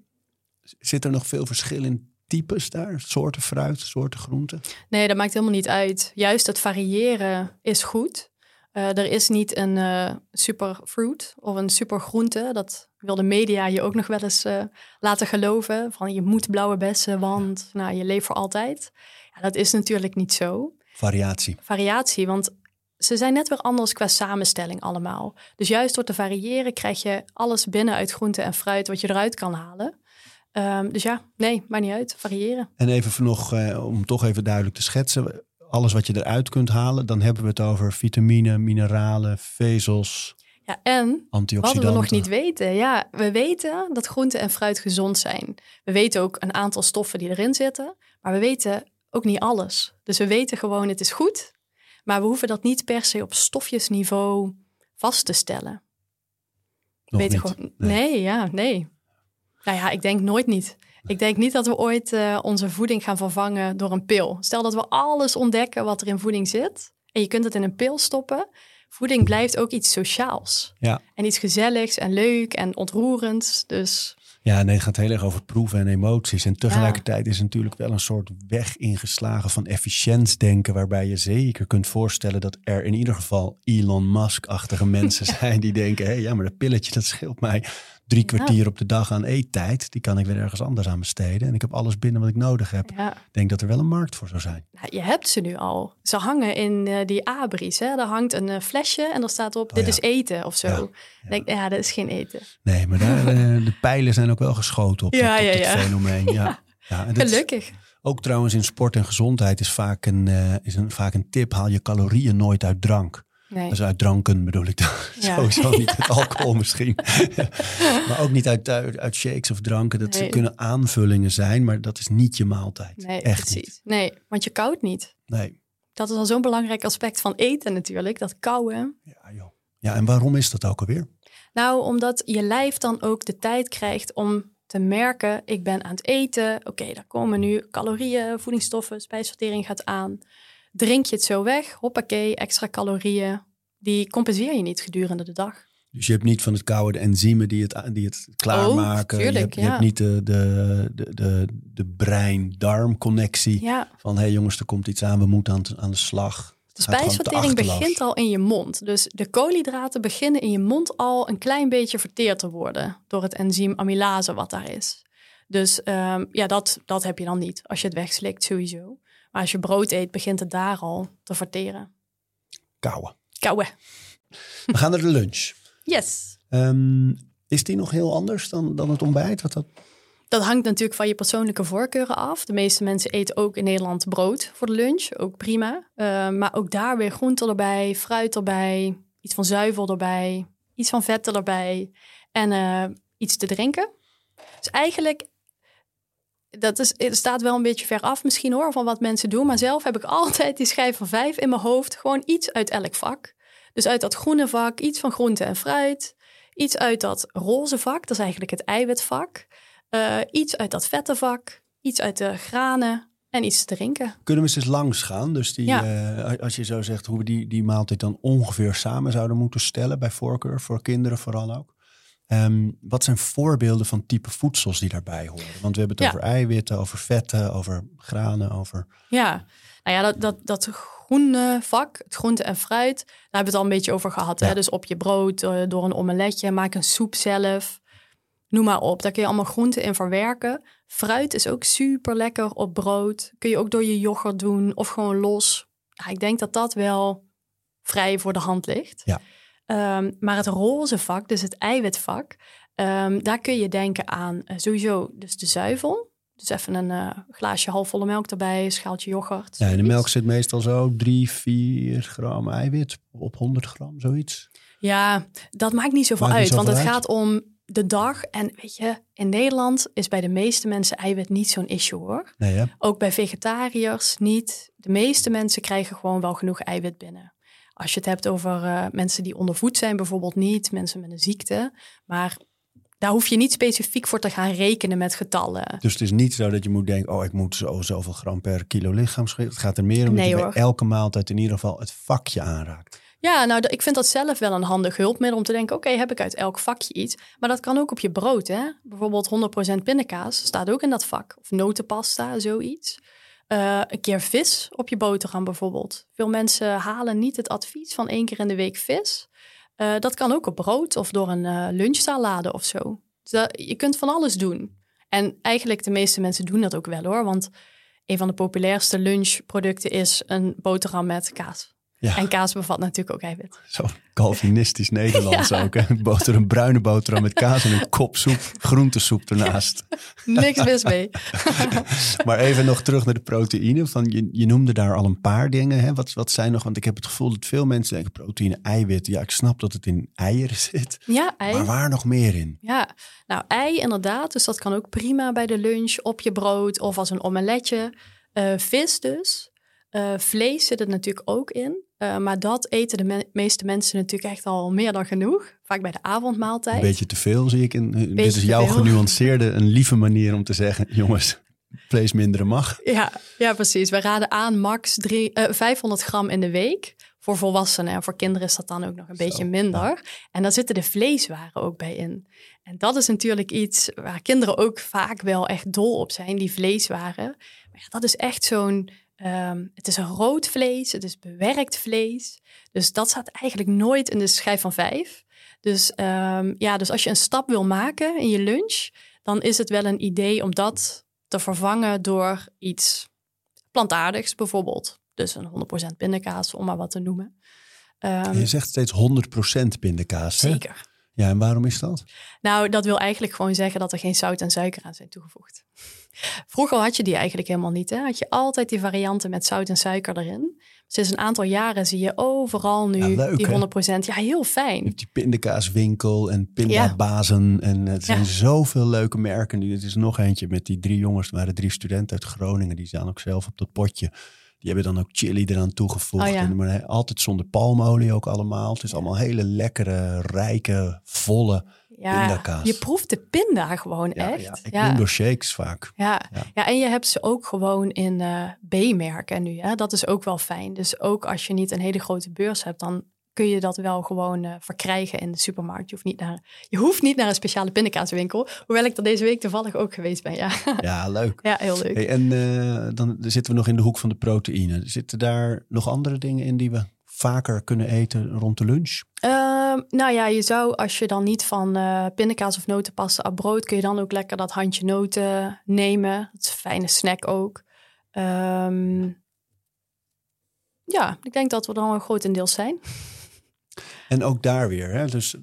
Zit er nog veel verschil in types daar? Soorten fruit, soorten groente? Nee, dat maakt helemaal niet uit. Juist het variëren is goed. Eh, er is niet een eh superfruit of een supergroente. Dat wil de media je ook nog wel eens eh, laten geloven. Van je moet blauwe bessen, want nou, je leeft voor altijd. Ja, dat is natuurlijk niet zo. Variatie. variatie, want ze zijn net weer anders qua samenstelling allemaal. Dus juist door te variëren krijg je alles binnen uit groente en fruit wat je eruit kan halen. Ehm, dus ja, nee, maakt niet uit. Variëren. En even voor nog, eh, om toch even duidelijk te schetsen. Alles wat je eruit kunt halen, dan hebben we het over vitamine, mineralen, vezels, Ja, en wat we nog niet weten. Ja, we weten dat groente en fruit gezond zijn. We weten ook een aantal stoffen die erin zitten. Maar we weten ook niet alles. Dus we weten gewoon het is goed. Maar we hoeven dat niet per se op stofjesniveau vast te stellen. Nog weten niet. gewoon. Nee. Nee. ja, nee. Nou ja, ik denk nooit niet. Ik denk niet dat we ooit eh, onze voeding gaan vervangen door een pil. Stel dat we alles ontdekken wat er in voeding zit en je kunt het in een pil stoppen. Voeding blijft ook iets sociaals. Ja. En iets gezelligs en leuk en ontroerends. Dus Ja, nee, het gaat heel erg over proeven en emoties. En tegelijkertijd is er natuurlijk wel een soort weg ingeslagen van efficiëntsdenken, waarbij je zeker kunt voorstellen dat er in ieder geval Elon Musk-achtige mensen zijn die denken, hé, ja, maar dat pilletje dat scheelt mij drie kwartier op de dag aan eettijd. Die kan ik weer ergens anders aan besteden. En ik heb alles binnen wat ik nodig heb. ja, Ik denk dat er wel een markt voor zou zijn. nou, je hebt ze nu al. Ze hangen in eh, die abris. Hè? Daar hangt een eh, flesje en er staat op, dit Oh ja. is eten of zo. Ja, Ja, Denk, ja, dat is geen eten. Nee, maar daar, eh, de pijlen zijn ook wel geschoten op, Ja, op dit fenomeen. Ja. En is- Gelukkig. Ook trouwens in sport en gezondheid is vaak een, is een, vaak een tip. Haal je calorieën nooit uit drank. Nee. Dus uit dranken bedoel ik dan. Ja. Sowieso niet uit alcohol misschien. maar ook niet uit, uit, uit shakes of dranken. Dat Nee. kunnen aanvullingen zijn, maar dat is niet je maaltijd. Nee, Echt precies. niet. Nee, want je koudt niet. Nee. Dat is al zo'n belangrijk aspect van eten natuurlijk, dat kauwen. Ja, joh. ja, en waarom is dat ook alweer? Nou, omdat je lijf dan ook de tijd krijgt om te merken, ik ben aan het eten. Oké, daar komen nu calorieën, voedingsstoffen, spijsvertering gaat aan. Drink je het zo weg, hoppakee, extra calorieën. Die compenseer je niet gedurende de dag. Dus je hebt niet van het koude de enzymen die het, die het klaarmaken. je, tuurlijk, hebt, je ja. hebt niet de, de, de, de, de brein-darm connectie. Ja, Van hé hey jongens, er komt iets aan, we moeten aan, aan de slag. De spijsvertering begint al in je mond. Dus de koolhydraten beginnen in je mond al een klein beetje verteerd te worden door het enzym amylase wat daar is. Dus ehm, ja, dat, dat heb je dan niet als je het wegslikt sowieso. Maar als je brood eet, begint het daar al te verteren. Kouwen. Kauwen. We gaan naar de lunch. Yes. Ehm, is die nog heel anders dan, dan het ontbijt? Wat dat... Dat hangt natuurlijk van je persoonlijke voorkeuren af. De meeste mensen eten ook in Nederland brood voor de lunch. Ook prima. Eh, maar ook daar weer groenten erbij, fruit erbij, iets van zuivel erbij, iets van vetten erbij en eh, iets te drinken. Dus eigenlijk, dat is, het staat wel een beetje ver af misschien hoor, van wat mensen doen. Maar zelf heb ik altijd die schijf van vijf in mijn hoofd. Gewoon iets uit elk vak. Dus uit dat groene vak, iets van groente en fruit. Iets uit dat roze vak, dat is eigenlijk het eiwitvak. Eh, iets uit dat vette vak, iets uit de granen en iets te drinken. Kunnen we eens langs gaan? Dus die, Ja. eh, als je zo zegt hoe we die, die maaltijd dan ongeveer samen zouden moeten stellen, bij voorkeur, voor kinderen vooral ook. Ehm, wat zijn voorbeelden van type voedsels die daarbij horen? Want we hebben het Ja. over eiwitten, over vetten, over granen, over... Ja, nou ja, dat, dat, dat groene vak, het groente en fruit, daar hebben we het al een beetje over gehad. Ja. Hè? Dus op je brood, eh, door een omeletje, maak een soep zelf. Noem maar op, daar kun je allemaal groenten in verwerken. Fruit is ook super lekker op brood. Kun je ook door je yoghurt doen of gewoon los. Ja, ik denk dat dat wel vrij voor de hand ligt. Ja. Ehm, maar het roze vak, dus het eiwitvak, ehm, daar kun je denken aan eh, sowieso dus de zuivel. Dus even een eh, glaasje halfvolle melk erbij, een schaaltje yoghurt. Ja, in de zoiets. melk zit meestal zo 3, 4 gram eiwit op 100 gram, zoiets. Ja, dat maakt niet zoveel Maakt niet uit. want het uit. gaat om de dag. En weet je, in Nederland is bij de meeste mensen eiwit niet zo'n issue hoor. Nee? Ook bij vegetariërs niet. De meeste mensen krijgen gewoon wel genoeg eiwit binnen. Als je het hebt over eh, mensen die ondervoed zijn, bijvoorbeeld niet, mensen met een ziekte. Maar daar hoef je niet specifiek voor te gaan rekenen met getallen. Dus het is niet zo dat je moet denken, oh, ik moet zo zoveel gram per kilo lichaamsgewicht. Het gaat er meer om Nee, dat je bij elke maaltijd in ieder geval het vakje aanraakt. Ja, nou, ik vind dat zelf wel een handig hulpmiddel om te denken: oké, heb ik uit elk vakje iets? Maar dat kan ook op je brood, hè? Bijvoorbeeld 100% pindakaas staat ook in dat vak. Of notenpasta, zoiets. Eh, een keer vis op je boterham bijvoorbeeld. Veel mensen halen niet het advies van één keer in de week vis. Eh, dat kan ook op brood of door een eh, lunchsalade of zo. Dus je kunt van alles doen. En eigenlijk de meeste mensen doen dat ook wel hoor. Want een van de populairste lunchproducten is een boterham met kaas. Ja, En kaas bevat natuurlijk ook eiwit. zo Calvinistisch Nederlands Ja. ook. Hè? Boter, een bruine boterham met kaas en een kop soep, groentesoep ernaast. Niks mis mee. Maar even nog terug naar de proteïne. Van je, je noemde daar al een paar dingen. Hè? Wat, wat zijn nog? Want ik heb het gevoel dat veel mensen denken proteïne, eiwit. Ja, ik snap dat het in eieren zit. Ja, ei. Maar waar nog meer in? Ja, nou ei inderdaad. Dus dat kan ook prima bij de lunch, op je brood of als een omeletje. Eh, vis dus. Eh, vlees zit er natuurlijk ook in. Eh, maar dat eten de me- meeste mensen natuurlijk echt al meer dan genoeg. Vaak bij de avondmaaltijd. Een beetje te veel zie ik. In, dit is jouw genuanceerde, een lieve manier om te zeggen... jongens, vlees minderen mag. Ja, ja, precies. We raden aan max drie, eh, 500 gram in de week. Voor volwassenen en voor kinderen is dat dan ook nog een beetje minder. En daar zitten de vleeswaren ook bij in. En dat is natuurlijk iets waar kinderen ook vaak wel echt dol op zijn, die vleeswaren. Maar ja, dat is echt zo'n... ehm, het is een rood vlees, het is bewerkt vlees. Dus dat staat eigenlijk nooit in de schijf van vijf. Dus ehm, ja, dus als je een stap wil maken in je lunch, dan is het wel een idee om dat te vervangen door iets plantaardigs bijvoorbeeld. Dus een 100% pindakaas, om maar wat te noemen. Ehm, je zegt steeds 100% pindakaas. Hè? Ja, en waarom is dat? Nou, dat wil eigenlijk gewoon zeggen dat er geen zout en suiker aan zijn toegevoegd. Vroeger had je die eigenlijk helemaal niet. Hè? Had je altijd die varianten met zout en suiker erin. Sinds een aantal jaren zie je overal nu Ja, leuk, die hè? 100%. Ja, heel Je fijn. hebt die pindakaaswinkel en pindabazen. En het zijn Ja. zoveel leuke merken. nu. Het is nog eentje met die drie jongens. Er waren drie studenten uit Groningen. Die staan ook zelf op dat potje. Die hebben dan ook chili eraan toegevoegd. Oh ja. en, maar altijd zonder palmolie ook allemaal. Het is allemaal hele lekkere, rijke, volle Ja, pindakaas. je proeft de pinda gewoon Ja, echt. ja, ik ja. noem door shakes vaak. Ja. Ja. Ja. en je hebt ze ook gewoon in eh, B-merken nu. Hè? Dat is ook wel fijn. Dus ook als je niet een hele grote beurs hebt, dan kun je dat wel gewoon uh, verkrijgen in de supermarkt. Je hoeft, niet naar, je hoeft niet naar een speciale pindakaaswinkel. Hoewel ik er deze week toevallig ook geweest ben, ja. Ja, leuk. Ja, heel leuk. Hey, en uh, dan zitten we nog in de hoek van de proteïne. Zitten daar nog andere dingen in die we vaker kunnen eten rond de lunch? Uh, nou ja, je zou als je dan niet van uh, pindakaas of notenpasta op brood... kun je dan ook lekker dat handje noten nemen. Dat is een fijne snack ook. Um, ja, ik denk dat we dan een grotendeels zijn. En ook daar weer, hè? dus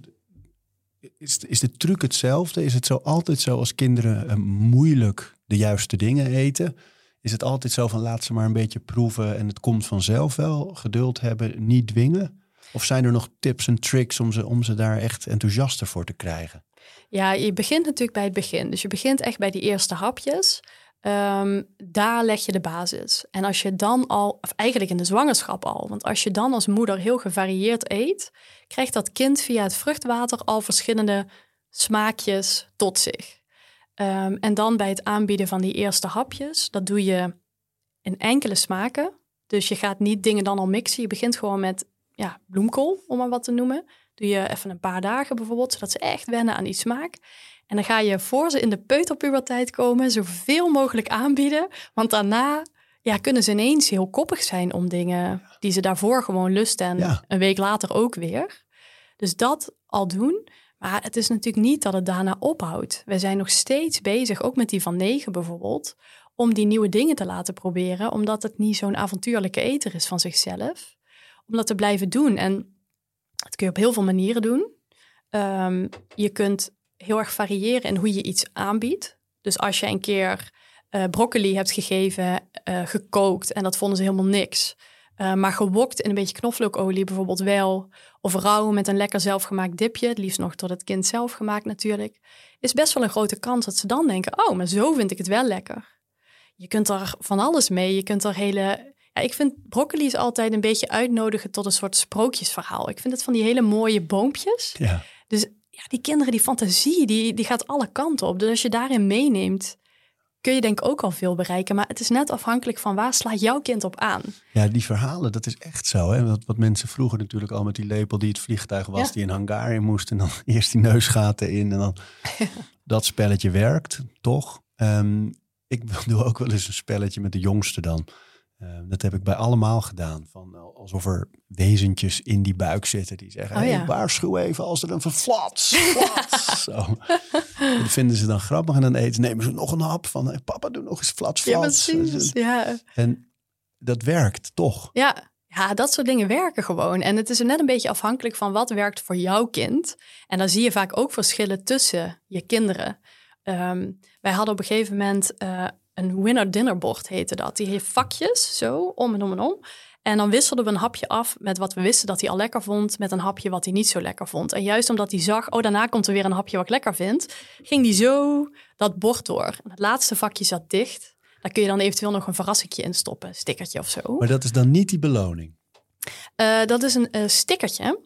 is, is de truc hetzelfde? Is het zo altijd zo als kinderen uh, moeilijk de juiste dingen eten? Is het altijd zo van laat ze maar een beetje proeven en het komt vanzelf wel? Geduld hebben, niet dwingen? Of zijn er nog tips en tricks om ze, om ze daar echt enthousiaster voor te krijgen? Ja, je begint natuurlijk bij het begin. Dus je begint echt bij die eerste hapjes. Um, daar leg je de basis. En als je dan al, of eigenlijk in de zwangerschap al, want als je dan als moeder heel gevarieerd eet, krijgt dat kind via het vruchtwater al verschillende smaakjes tot zich. Um, en dan bij het aanbieden van die eerste hapjes, dat doe je in enkele smaken. Dus je gaat niet dingen dan al mixen. Je begint gewoon met ja, bloemkool, om maar wat te noemen. Doe je even een paar dagen bijvoorbeeld, zodat ze echt wennen aan die smaak. En dan ga je voor ze in de peuterpuberteit komen zoveel mogelijk aanbieden. Want daarna ja, kunnen ze ineens heel koppig zijn om dingen die ze daarvoor gewoon lusten. En een week later ook weer. Dus dat al doen. Maar het is natuurlijk niet dat het daarna ophoudt. We zijn nog steeds bezig, ook met die van negen bijvoorbeeld, om die nieuwe dingen te laten proberen, omdat het niet zo'n avontuurlijke eter is van zichzelf. Om dat te blijven doen. En dat kun je op heel veel manieren doen. Um, je kunt heel erg variëren in hoe je iets aanbiedt. Dus als je een keer uh, broccoli hebt gegeven, uh, gekookt en dat vonden ze helemaal niks. Uh, maar gewokt in een beetje knoflookolie bijvoorbeeld wel. Of rauw met een lekker zelfgemaakt dipje. Het liefst nog door het kind zelf gemaakt natuurlijk. Is best wel een grote kans dat ze dan denken... oh, maar zo vind ik het wel lekker. Je kunt er van alles mee. Je kunt er hele... Ja, ik vind broccoli is altijd een beetje uitnodigen tot een soort sprookjesverhaal. Ik vind het van die hele mooie boompjes. Ja. Dus ja, die kinderen, die fantasie, die, die gaat alle kanten op. Dus als je daarin meeneemt, kun je denk ik ook al veel bereiken. Maar het is net afhankelijk van waar slaat jouw kind op aan. Ja, die verhalen, dat is echt zo. Hè? Wat, wat mensen vroeger natuurlijk al met die lepel die het vliegtuig was, die een hangar in moest. En dan eerst die neusgaten in en dan dat spelletje werkt, toch? Um, ik doe ook wel eens een spelletje met de jongste dan. Uh, dat heb ik bij allemaal gedaan. Van, alsof er wezentjes in die buik zitten die zeggen: oh, hey, ja. waarschuw even als er een flats, flats. Zo. Dat vinden ze dan grappig en dan eten, nemen ze nog een hap van: hey, papa, doe nog eens flats, flats. Ja, precies. Ja. En dat werkt toch? Ja. Ja, dat soort dingen werken gewoon. En het is net een beetje afhankelijk van wat werkt voor jouw kind. En dan zie je vaak ook verschillen tussen je kinderen. Um, wij hadden op een gegeven moment uh, een winner dinner bord heette dat. Die heeft vakjes, zo, om en om en om. En dan wisselden we een hapje af met wat we wisten dat hij al lekker vond, met een hapje wat hij niet zo lekker vond. En juist omdat hij zag, oh, daarna komt er weer een hapje wat ik lekker vind, ging hij zo dat bord door. En het laatste vakje zat dicht. Daar kun je dan eventueel nog een verrassingje in stoppen, stickertje of zo. Maar dat is dan niet die beloning? Uh, dat is een uh, stickertje.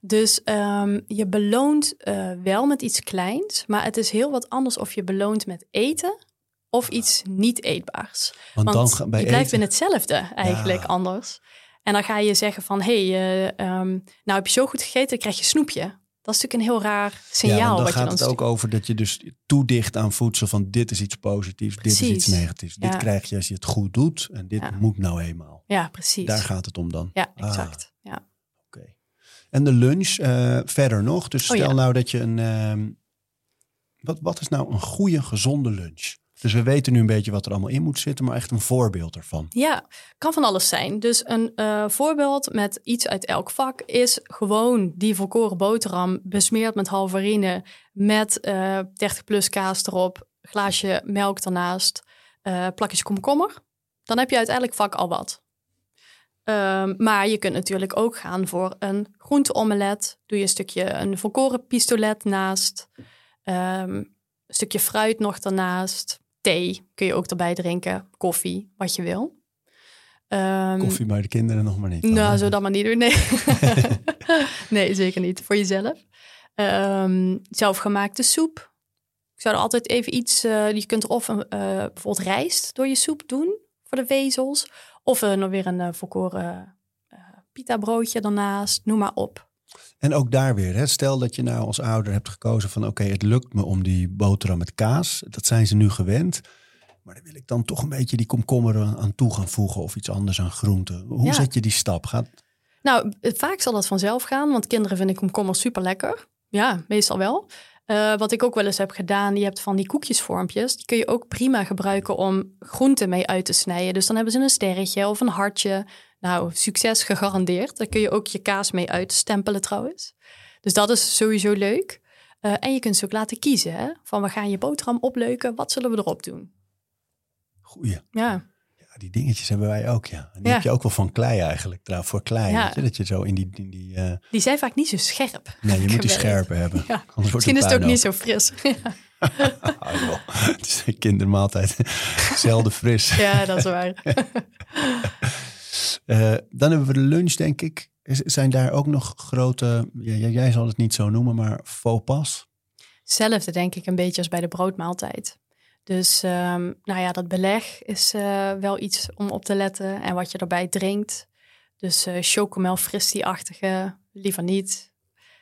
Dus um, je beloont uh, wel met iets kleins, maar het is heel wat anders of je beloont met eten of iets niet eetbaars. Want, Want dan bij je blijft eten... in hetzelfde eigenlijk anders. En dan ga je zeggen van, hé, hey, uh, um, nou heb je zo goed gegeten, dan krijg je snoepje. Dat is natuurlijk een heel raar signaal. Ja, dan wat gaat je dan het ook over dat je dus toedicht aan voedsel van dit is iets positiefs, dit is iets negatiefs. Ja. Dit krijg je als je het goed doet en dit ja. moet nou eenmaal. Ja, precies. Daar gaat het om dan. Ja, exact. Ah. Ja. Oké. Okay. En de lunch uh, verder nog. Dus stel oh, nou dat je een... Uh, wat, wat is nou een goede, gezonde lunch? Dus we weten nu een beetje wat er allemaal in moet zitten, maar echt een voorbeeld ervan. Ja, kan van alles zijn. Dus een uh, voorbeeld met iets uit elk vak is gewoon die volkoren boterham besmeerd met halvarine met uh, 30 plus kaas erop, glaasje melk ernaast, uh, plakjes komkommer. Dan heb je uiteindelijk vak al wat. Um, maar je kunt natuurlijk ook gaan voor een groenteomelet. Doe je een stukje een volkoren pistolet naast. Um, een stukje fruit nog daarnaast thee kun je ook erbij drinken, koffie, wat je wil. Um, koffie bij de kinderen nog maar niet. Dan, nou, zo dat maar niet doen. Nee. nee, zeker niet. Voor jezelf. Um, zelfgemaakte soep. Ik zou er altijd even iets. Uh, je kunt er of een, uh, bijvoorbeeld rijst door je soep doen voor de vezels. Of uh, nog weer een volkoren pita broodje daarnaast, noem maar op. En ook daar weer, hè, stel dat je nou als ouder hebt gekozen van oké, het lukt me om die boterham met kaas. Dat zijn ze nu gewend. Maar dan wil ik dan toch een beetje die komkommer aan toe gaan voegen of iets anders aan groenten. Hoe Ja. zet je die stap? Gaat, Nou, het- vaak zal dat vanzelf gaan, want kinderen vinden komkommer super lekker. Ja, meestal wel. Eh, wat ik ook wel eens heb gedaan, je hebt van die koekjesvormpjes. Die kun je ook prima gebruiken om groenten mee uit te snijden. Dus dan hebben ze een sterretje of een hartje. Nou, succes gegarandeerd. Daar kun je ook je kaas mee uitstempelen trouwens. Dus dat is sowieso leuk. Eh, en je kunt ze ook laten kiezen. Hè? Van we gaan je boterham opleuken, wat zullen we erop doen? goeie. Ja, Ja, die dingetjes hebben wij ook, ja. En die Ja. heb je ook wel van klei eigenlijk, trouw, voor klei. Ja. Je? Dat je zo in die... In die eh, die zijn vaak niet zo scherp. nee, je moet die scherpe hebben. Ja. Misschien is het ook niet zo fris. Het is een kindermaaltijd. Zelden fris. ja, dat is waar. Eh, dan hebben we de lunch, denk ik. Zijn daar ook nog grote... Ja, jij- zal het niet zo noemen, maar faux pas? Hetzelfde denk ik een beetje als bij de broodmaaltijd. Dus ehm, nou ja, dat beleg is eh, wel iets om op te letten. En wat je erbij drinkt. Dus eh chocomel fristie-achtige, liever niet.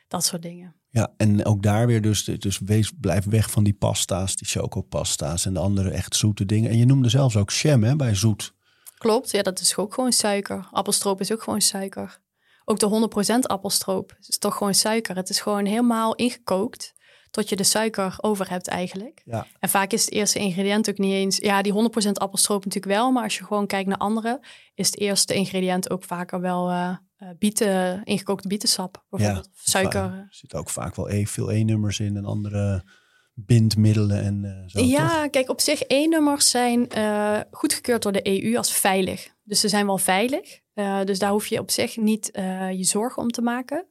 Dat soort dingen. Ja, en ook daar weer dus, dus wees, blijf weg van die pasta's, die chocopasta's en de andere echt zoete dingen. En je noemde zelfs ook jam hè, bij zoet. Klopt, ja, dat is ook gewoon suiker. Appelstroop is ook gewoon suiker. Ook de 100% appelstroop is toch gewoon suiker. Het is gewoon helemaal ingekookt tot je de suiker over hebt eigenlijk. Ja. En vaak is het eerste ingrediënt ook niet eens... Ja, die 100% appelstroop natuurlijk wel. Maar als je gewoon kijkt naar andere... is het eerste ingrediënt ook vaker wel eh, bieten, ingekookte bietensap. Bijvoorbeeld. Of suiker. Er zitten ook vaak wel e, veel E-nummers in en andere bindmiddelen en eh, zo. ja, toch? kijk, op zich E-nummers zijn eh, goedgekeurd door de EU als veilig. Dus ze zijn wel veilig. Eh, dus daar hoef je op zich niet je zorgen om te maken.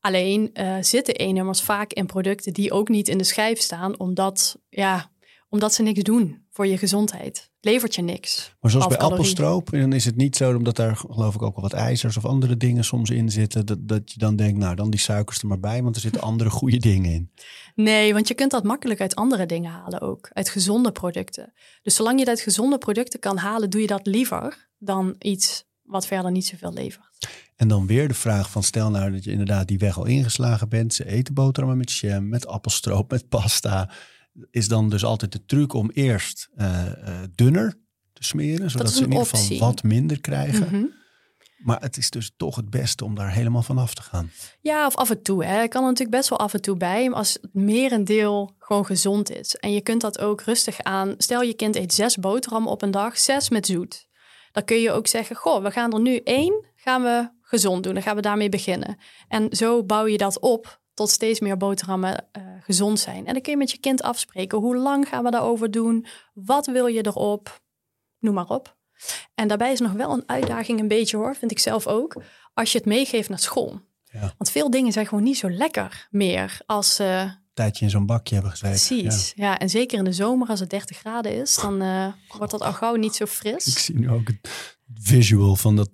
Alleen zitten E-nummers vaak in producten die ook niet in de schijf staan, omdat, ja, omdat ze niks doen voor je gezondheid. Levert je niks. Maar zoals bij appelstroop, dan is het niet zo, omdat daar geloof ik ook wel wat ijzers of andere dingen soms in zitten, dat, dat je dan denkt, nou dan die suikers er maar bij, want er zitten andere goede dingen in. Nee, want je kunt dat makkelijk uit andere dingen halen ook. Uit gezonde producten. Dus zolang je dat uit gezonde producten kan halen, doe je dat liever dan iets wat verder niet zoveel levert. En dan weer de vraag van stel nou dat je inderdaad die weg al ingeslagen bent. Ze eten boterhammen met jam, met appelstroop, met pasta. Is dan dus altijd de truc om eerst eh, eh, dunner te smeren. Zodat ze in ieder geval optie. wat minder krijgen. Mhm. Maar het is dus toch het beste om daar helemaal van af te gaan. Ja, of af en toe. Hè. Ik kan er natuurlijk best wel af en toe bij. Maar als het merendeel gewoon gezond is. En je kunt dat ook rustig aan. Stel je kind eet zes boterhammen op een dag. Zes met zoet. Dan kun je ook zeggen, goh, we gaan er nu één. Gaan we gezond doen. Dan gaan we daarmee beginnen. En zo bouw je dat op tot steeds meer boterhammen eh, gezond zijn. En dan kun je met je kind afspreken. Hoe lang gaan we daarover doen? Wat wil je erop? Noem maar op. En daarbij is nog wel een uitdaging een beetje hoor, vind ik zelf ook. Als je het meegeeft naar school. Ja. Want veel dingen zijn gewoon niet zo lekker meer als eh, Een tijdje in zo'n bakje hebben gezeten. precies. Ja. en zeker in de zomer als het 30 graden is, dan eh, wordt dat al gauw niet zo Ik fris. zie nu ook het visual van dat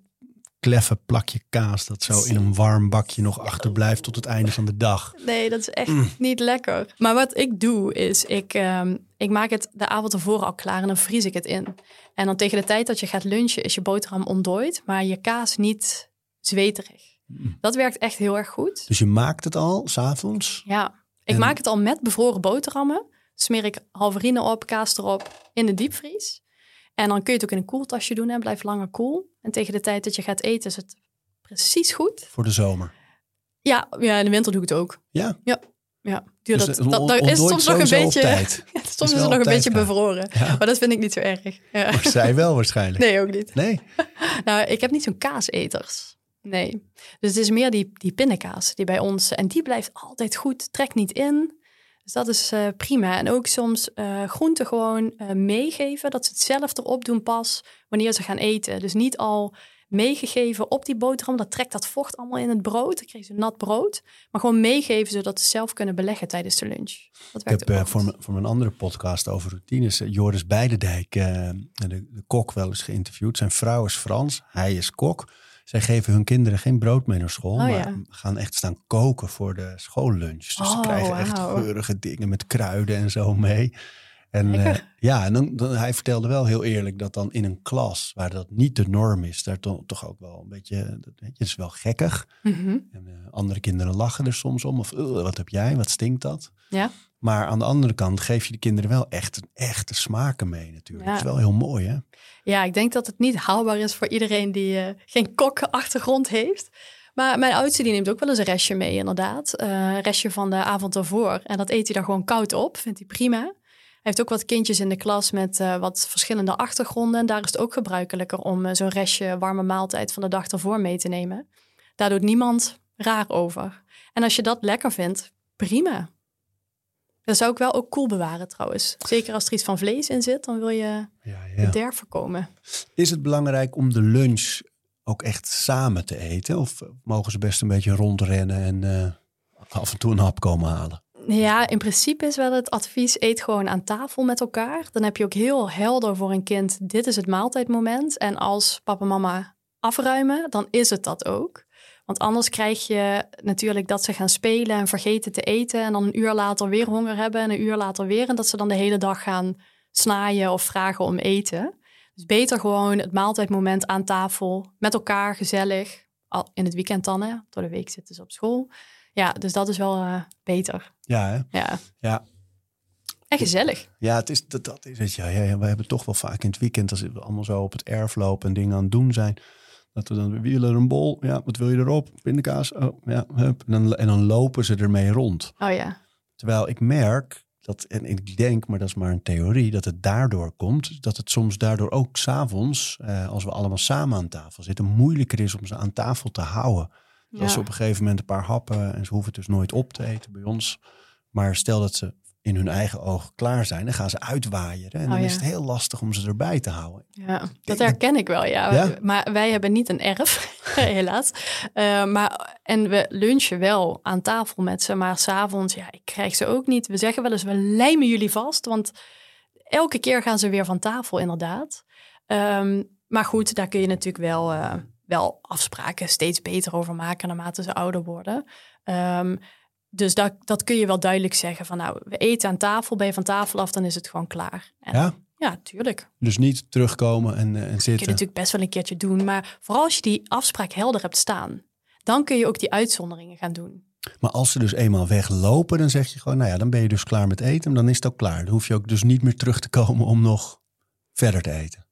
kleffe plakje kaas dat zo in een warm bakje nog achterblijft tot het einde van de dag. Nee, dat is echt Mm. niet lekker. Maar wat ik doe is, ik, ehm, ik maak het de avond ervoor al klaar en dan vries ik het in. En dan tegen de tijd dat je gaat lunchen is je boterham ontdooid, maar je kaas niet zweterig. Dat werkt echt heel erg goed. Dus je maakt het al, s'avonds. Ja, ik En- maak het al met bevroren boterhammen. Smeer ik halverine op, kaas erop in de diepvries. En dan kun je het ook in een koeltasje doen en blijft langer koel. En tegen de tijd dat je gaat eten is het precies goed. voor de zomer. Ja, ja in de winter doe ik het ook. Ja, Ja, ja. Duur Dus dat, het dat, dat is soms nog een beetje. Ja, soms is het nog een beetje bevroren. Ja. Maar dat vind ik niet zo erg. Ja. maar zij wel waarschijnlijk. Nee, ook niet. Nee? Nou, ik heb niet zo'n kaaseters. Nee. Dus het is meer die, die pindakaas die bij ons... En die blijft altijd goed, trekt niet in. Dus dat is eh, prima. En ook soms eh groenten gewoon eh, meegeven. Dat ze het zelf erop doen pas wanneer ze gaan eten. Dus niet al meegegeven op die boterham. Dat trekt dat vocht allemaal in het brood. Dan krijg je nat brood. Maar gewoon meegeven zodat ze zelf kunnen beleggen tijdens de lunch. Dat Ik werkt heb eh, wel voor, voor mijn andere podcast over routines Joris Beidendijk, de, de kok, wel eens geïnterviewd. Zijn vrouw is Frans, hij is kok. Zij geven hun kinderen geen brood mee naar school, Oh, maar ja. gaan echt staan koken voor de schoollunch. Dus ze Oh, krijgen echt geurige dingen met kruiden en zo mee. En eh, ja, en dan, dan, hij vertelde wel heel eerlijk dat dan in een klas waar dat niet de norm is, daar to- toch ook wel een beetje, dat, weet je, het is wel gekkig. Mhm. En eh, andere kinderen lachen er soms om. Of "Ugh, wat heb jij, wat stinkt dat? Ja. Maar aan de andere kant geef je de kinderen wel echt een echte smaken mee natuurlijk. Ja. Dat is wel heel mooi hè? Ja, ik denk dat het niet haalbaar is voor iedereen die eh, geen kokkenachtergrond heeft. Maar mijn oudste die neemt ook wel eens een restje mee, inderdaad. Eh, een restje van de avond ervoor. En dat eet hij dan gewoon koud op, vindt hij prima. Hij heeft ook wat kindjes in de klas met eh, wat verschillende achtergronden. En daar is het ook gebruikelijker om zo'n restje warme maaltijd van de dag ervoor mee te nemen. Daar doet niemand raar over. En als je dat lekker vindt, prima. Dat zou ik wel ook koel bewaren trouwens. Zeker als er iets van vlees in zit, dan wil je Ja, bederf voorkomen. Is het belangrijk om de lunch ook echt samen te eten? Of mogen ze best een beetje rondrennen en eh, af en toe een hap komen halen? Ja, in principe is wel het advies: eet gewoon aan tafel met elkaar. Dan heb je ook heel helder voor een kind: dit is het maaltijdmoment. En als papa en mama afruimen, dan is het dat ook. Want anders krijg je natuurlijk dat ze gaan spelen en vergeten te eten. En dan een uur later weer honger hebben en een uur later weer. En dat ze dan de hele dag gaan snaaien of vragen om eten. Dus beter gewoon het maaltijdmoment aan tafel met elkaar gezellig. Al in het weekend dan, hè? Door de week zitten ze op school. Ja, dus dat is wel eh, beter. Ja, hè? Ja. Ja. En gezellig. Ja, het is, dat, dat is het. Ja, ja, ja, we hebben toch wel vaak in het weekend, als we allemaal zo op het erf lopen en dingen aan het doen zijn, dat we dan wie wil er een bol? Ja, wat wil je erop? Pindakaas? Oh, ja, hup. En dan, en dan lopen ze ermee rond. Oh ja. Terwijl ik merk dat, en ik denk, maar dat is maar een theorie, dat het daardoor komt, dat het soms daardoor ook s'avonds, eh, als we allemaal samen aan tafel zitten, moeilijker is om ze aan tafel te houden. Als ze op een gegeven moment een paar happen en ze hoeven het dus nooit op te eten bij ons. Maar stel dat ze in hun eigen ogen klaar zijn, dan gaan ze uitwaaieren. En dan Oh, is ja. het heel lastig om ze erbij te houden. ja, dat herken ik wel, ja. Ja? Maar wij hebben niet een erf, helaas. Eh, maar, en we lunchen wel aan tafel met ze, maar s'avonds, ja, ik krijg ze ook niet. We zeggen wel eens, we lijmen jullie vast, want elke keer gaan ze weer van tafel, inderdaad. Ehm, maar goed, daar kun je natuurlijk wel, eh, wel afspraken steeds beter over maken naarmate ze ouder worden. Ehm, dus dat, dat kun je wel duidelijk zeggen van nou, we eten aan tafel, ben je van tafel af, dan is het gewoon klaar. En, Ja? Ja, tuurlijk. Dus niet terugkomen en, eh, en kun je zitten. natuurlijk best wel een keertje doen. Maar vooral als je die afspraak helder hebt staan, dan kun je ook die uitzonderingen gaan doen. Maar als ze dus eenmaal weglopen, dan zeg je gewoon, nou ja, dan ben je dus klaar met eten. Dan is het ook klaar. Dan hoef je ook dus niet meer terug te komen om nog verder te eten.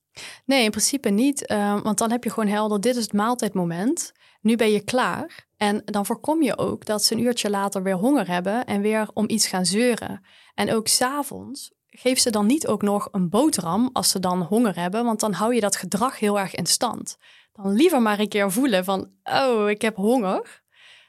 Nee, in principe niet. eh, want dan heb je gewoon helder, dit is het maaltijdmoment. Nu ben je klaar. En dan voorkom je ook dat ze een uurtje later weer honger hebben en weer om iets gaan zeuren. En ook s'avonds geef ze dan niet ook nog een boterham als ze dan honger hebben. Want dan hou je dat gedrag heel erg in stand. Dan liever maar een keer voelen van, oh, ik heb honger.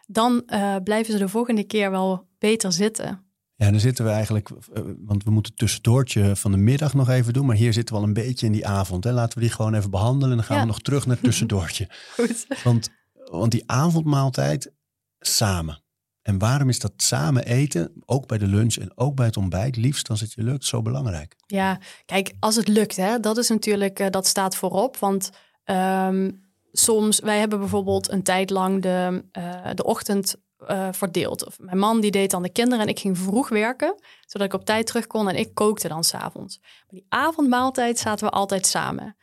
Dan eh, blijven ze de volgende keer wel beter zitten. Ja, dan zitten we eigenlijk, eh, want we moeten het tussendoortje van de middag nog even doen. Maar hier zitten we al een beetje in die avond. Hè. Laten we die gewoon even behandelen. En dan gaan Ja. we nog terug naar het tussendoortje. Goed. Want, want die avondmaaltijd samen. En waarom is dat samen eten, ook bij de lunch en ook bij het ontbijt, liefst als het je lukt, zo belangrijk? Ja, kijk, als het lukt, hè, dat is natuurlijk, eh, dat staat voorop. Want ehm, soms, wij hebben bijvoorbeeld een tijd lang de, eh, de ochtend eh, verdeeld. Of mijn man die deed dan de kinderen en ik ging vroeg werken, zodat ik op tijd terug kon en ik kookte dan s'avonds. Maar die avondmaaltijd zaten we altijd samen.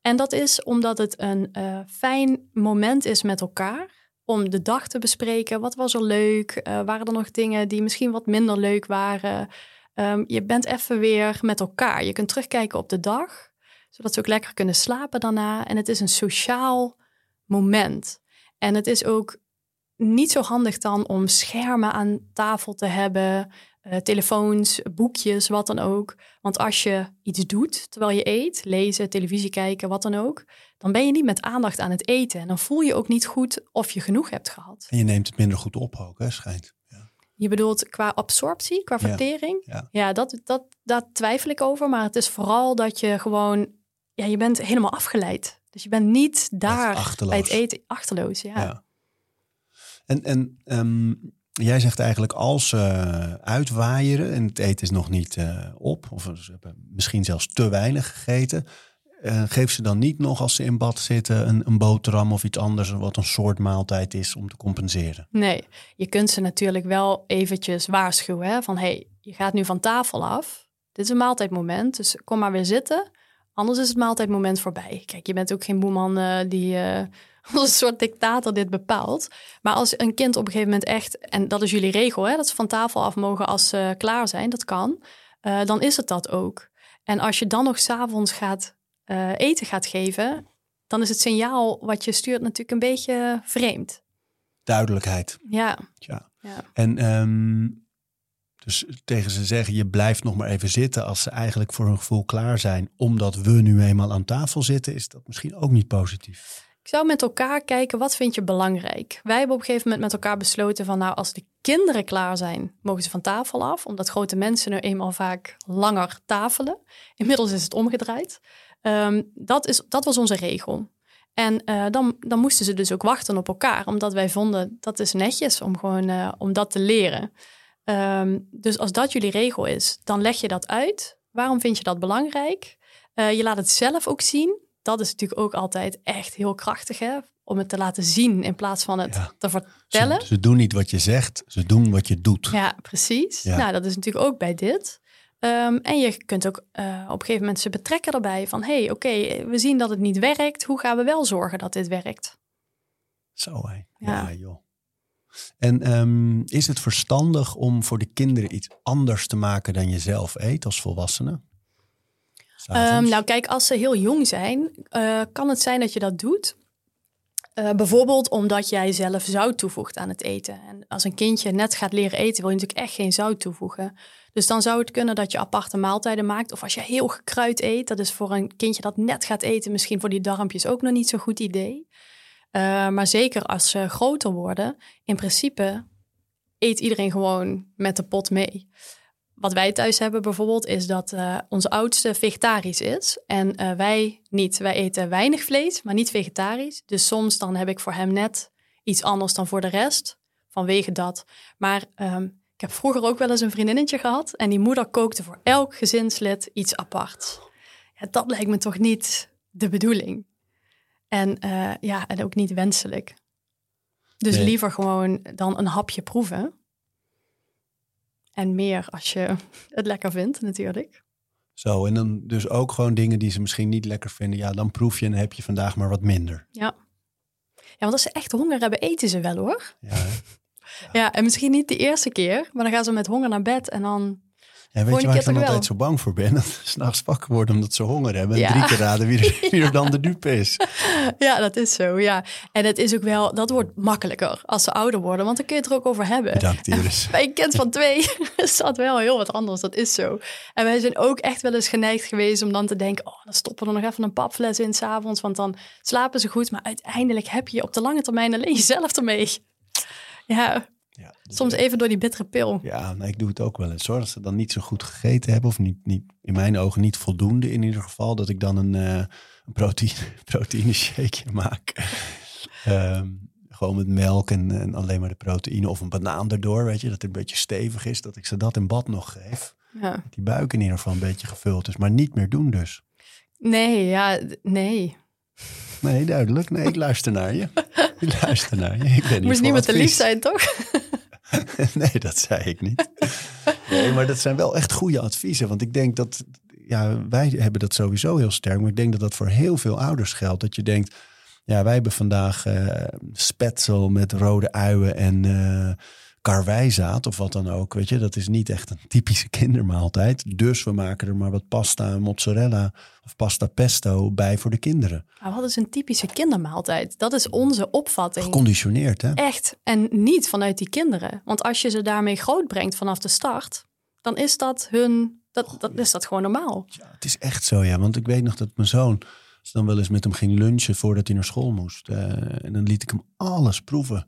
En dat is omdat het een eh, fijn moment is met elkaar. Om de dag te bespreken. Wat was er leuk? Eh, waren er nog dingen die misschien wat minder leuk waren? Ehm, je bent even weer met elkaar. Je kunt terugkijken op de dag, zodat ze ook lekker kunnen slapen daarna. En het is een sociaal moment. En het is ook niet zo handig dan om schermen aan tafel te hebben, eh, telefoons, boekjes, wat dan ook. Want als je iets doet terwijl je eet, lezen, televisie kijken, wat dan ook, dan ben je niet met aandacht aan het eten. En dan voel je ook niet goed of je genoeg hebt gehad. En je neemt het minder goed op ook, hè, schijnt. Ja. Je bedoelt qua absorptie, qua Ja, vertering? ja. dat, dat, daar twijfel ik over. Maar het is vooral dat je gewoon... Ja, je bent helemaal afgeleid. Dus je bent niet daar bij het eten achterloos. Ja. En, en ehm, jij zegt eigenlijk als ze uitwaaieren en het eten is nog niet eh, op, of ze hebben misschien zelfs te weinig gegeten, eh, geef ze dan niet nog als ze in bad zitten een, een boterham of iets anders, wat een soort maaltijd is om te compenseren? Nee, je kunt ze natuurlijk wel eventjes waarschuwen. Hè, van, hey, je gaat nu van tafel af. dit is een maaltijdmoment, dus kom maar weer zitten. Anders is het maaltijdmoment voorbij. Kijk, je bent ook geen boeman die als een soort dictator dit bepaalt. Maar als een kind op een gegeven moment echt, en dat is jullie regel, hè, dat ze van tafel af mogen als ze klaar zijn, dat kan, uh, dan is het dat ook. En als je dan nog s'avonds gaat eten gaat geven, dan is het signaal wat je stuurt natuurlijk een beetje vreemd. Duidelijkheid. Ja. ja. ja. En um, dus tegen ze zeggen, je blijft nog maar even zitten als ze eigenlijk voor hun gevoel klaar zijn, omdat we nu eenmaal aan tafel zitten, is dat misschien ook niet positief. Ik zou met elkaar kijken, wat vind je belangrijk? Wij hebben op een gegeven moment met elkaar besloten van, nou, als de kinderen klaar zijn, mogen ze van tafel af, omdat grote mensen nu eenmaal vaak langer tafelen. Inmiddels is het omgedraaid. Um, dat, is, dat was onze regel. En uh, dan, dan moesten ze dus ook wachten op elkaar, omdat wij vonden dat is netjes om gewoon uh, om dat te leren. Um, dus als dat jullie regel is, dan leg je dat uit. Waarom vind je dat belangrijk? Uh, je laat het zelf ook zien. Dat is natuurlijk ook altijd echt heel krachtig, hè? Om het te laten zien in plaats van het te vertellen. Ze, ze, doen niet wat je zegt, ze doen wat je doet. Ja, precies. Ja. Nou, dat is natuurlijk ook bij dit. Um, en je kunt ook uh, op een gegeven moment ze betrekken erbij van... hé, hey, oké, okay, we zien dat het niet werkt. Hoe gaan we wel zorgen dat dit werkt? Zo, hè. Ja. ja, joh. En um, is het verstandig om voor de kinderen iets anders te maken dan je zelf eet als volwassene? Um, nou, kijk, als ze heel jong zijn, uh, kan het zijn dat je dat doet. Uh, bijvoorbeeld omdat jij zelf zout toevoegt aan het eten. En als een kindje net gaat leren eten, wil je natuurlijk echt geen zout toevoegen. Dus dan zou het kunnen dat je aparte maaltijden maakt. Of als je heel gekruid eet, dat is voor een kindje dat net gaat eten, misschien voor die darmpjes ook nog niet zo'n goed idee. Uh, maar zeker als ze groter worden, in principe eet iedereen gewoon met de pot mee. Wat wij thuis hebben bijvoorbeeld is dat uh, onze oudste vegetarisch is en uh, wij niet. Wij eten weinig vlees, maar niet vegetarisch. Dus soms dan heb ik voor hem net iets anders dan voor de rest, vanwege dat. Maar um, ik heb vroeger ook wel eens een vriendinnetje gehad en die moeder kookte voor elk gezinslid iets apart. Ja, dat lijkt me toch niet de bedoeling. En uh, ja, en ook niet wenselijk. Dus nee. liever gewoon dan een hapje proeven. En meer als je het lekker vindt, natuurlijk. Zo, en dan dus ook gewoon dingen die ze misschien niet lekker vinden. Ja, dan proef je en heb je vandaag maar wat minder. Ja. Ja, want als ze echt honger hebben, eten ze wel hoor. Ja, ja. ja, en misschien niet de eerste keer, maar dan gaan ze met honger naar bed en dan ja, weet je waar ik dan altijd zo bang voor ben? Dat ze s'nachts wakker worden omdat ze honger hebben. En ja. drie keer raden wie er, wie er dan de dupe is. Ja, dat is zo, ja. En het is ook wel, dat wordt makkelijker als ze ouder worden. Want dan kun je het er ook over hebben. Bedankt, Iris. Bij een kind van twee is dat wel heel wat anders. Dat is zo. En wij zijn ook echt wel eens geneigd geweest om dan te denken... oh, dan stoppen we er nog even een papfles in s'avonds. Want dan slapen ze goed. Maar uiteindelijk heb je op de lange termijn alleen jezelf ermee. Ja, ja, dus Soms even door die bittere pil. Ja, nou, ik doe het ook wel eens hoor. Als ze dan niet zo goed gegeten hebben, of niet, niet, in mijn ogen niet voldoende in ieder geval, dat ik dan een, uh, een proteïne, proteïne shakeje maak. um, gewoon met melk en, en, alleen maar de proteïne of een banaan erdoor, weet je, dat het een beetje stevig is, dat ik ze dat in bad nog geef. Ja. Dat die buik in ieder geval een beetje gevuld is, maar niet meer doen dus. Nee, ja, nee. Nee, duidelijk. Nee, ik luister naar je. Ik luister naar je. Ik ben Moest niet met de lief zijn, toch? nee, dat zei ik niet. Nee, maar dat zijn wel echt goede adviezen. Want ik denk dat, ja, wij hebben dat sowieso heel sterk. Maar ik denk dat dat voor heel veel ouders geldt. Dat je denkt, ja, wij hebben vandaag uh, spetsel met rode uien en uh, karwijzaad of wat dan ook. Weet je, dat is niet echt een typische kindermaaltijd. Dus we maken er maar wat pasta mozzarella of pasta pesto bij voor de kinderen. Maar wat is een typische kindermaaltijd? Dat is onze opvatting. Geconditioneerd, hè? Echt. En niet vanuit die kinderen. Want als je ze daarmee groot brengt vanaf de start, dan is dat hun. Dat, dat is dat gewoon normaal. Ja, het is echt zo, ja. Want ik weet nog dat mijn zoon dan wel eens met hem ging lunchen voordat hij naar school moest. Uh, en dan liet ik hem alles proeven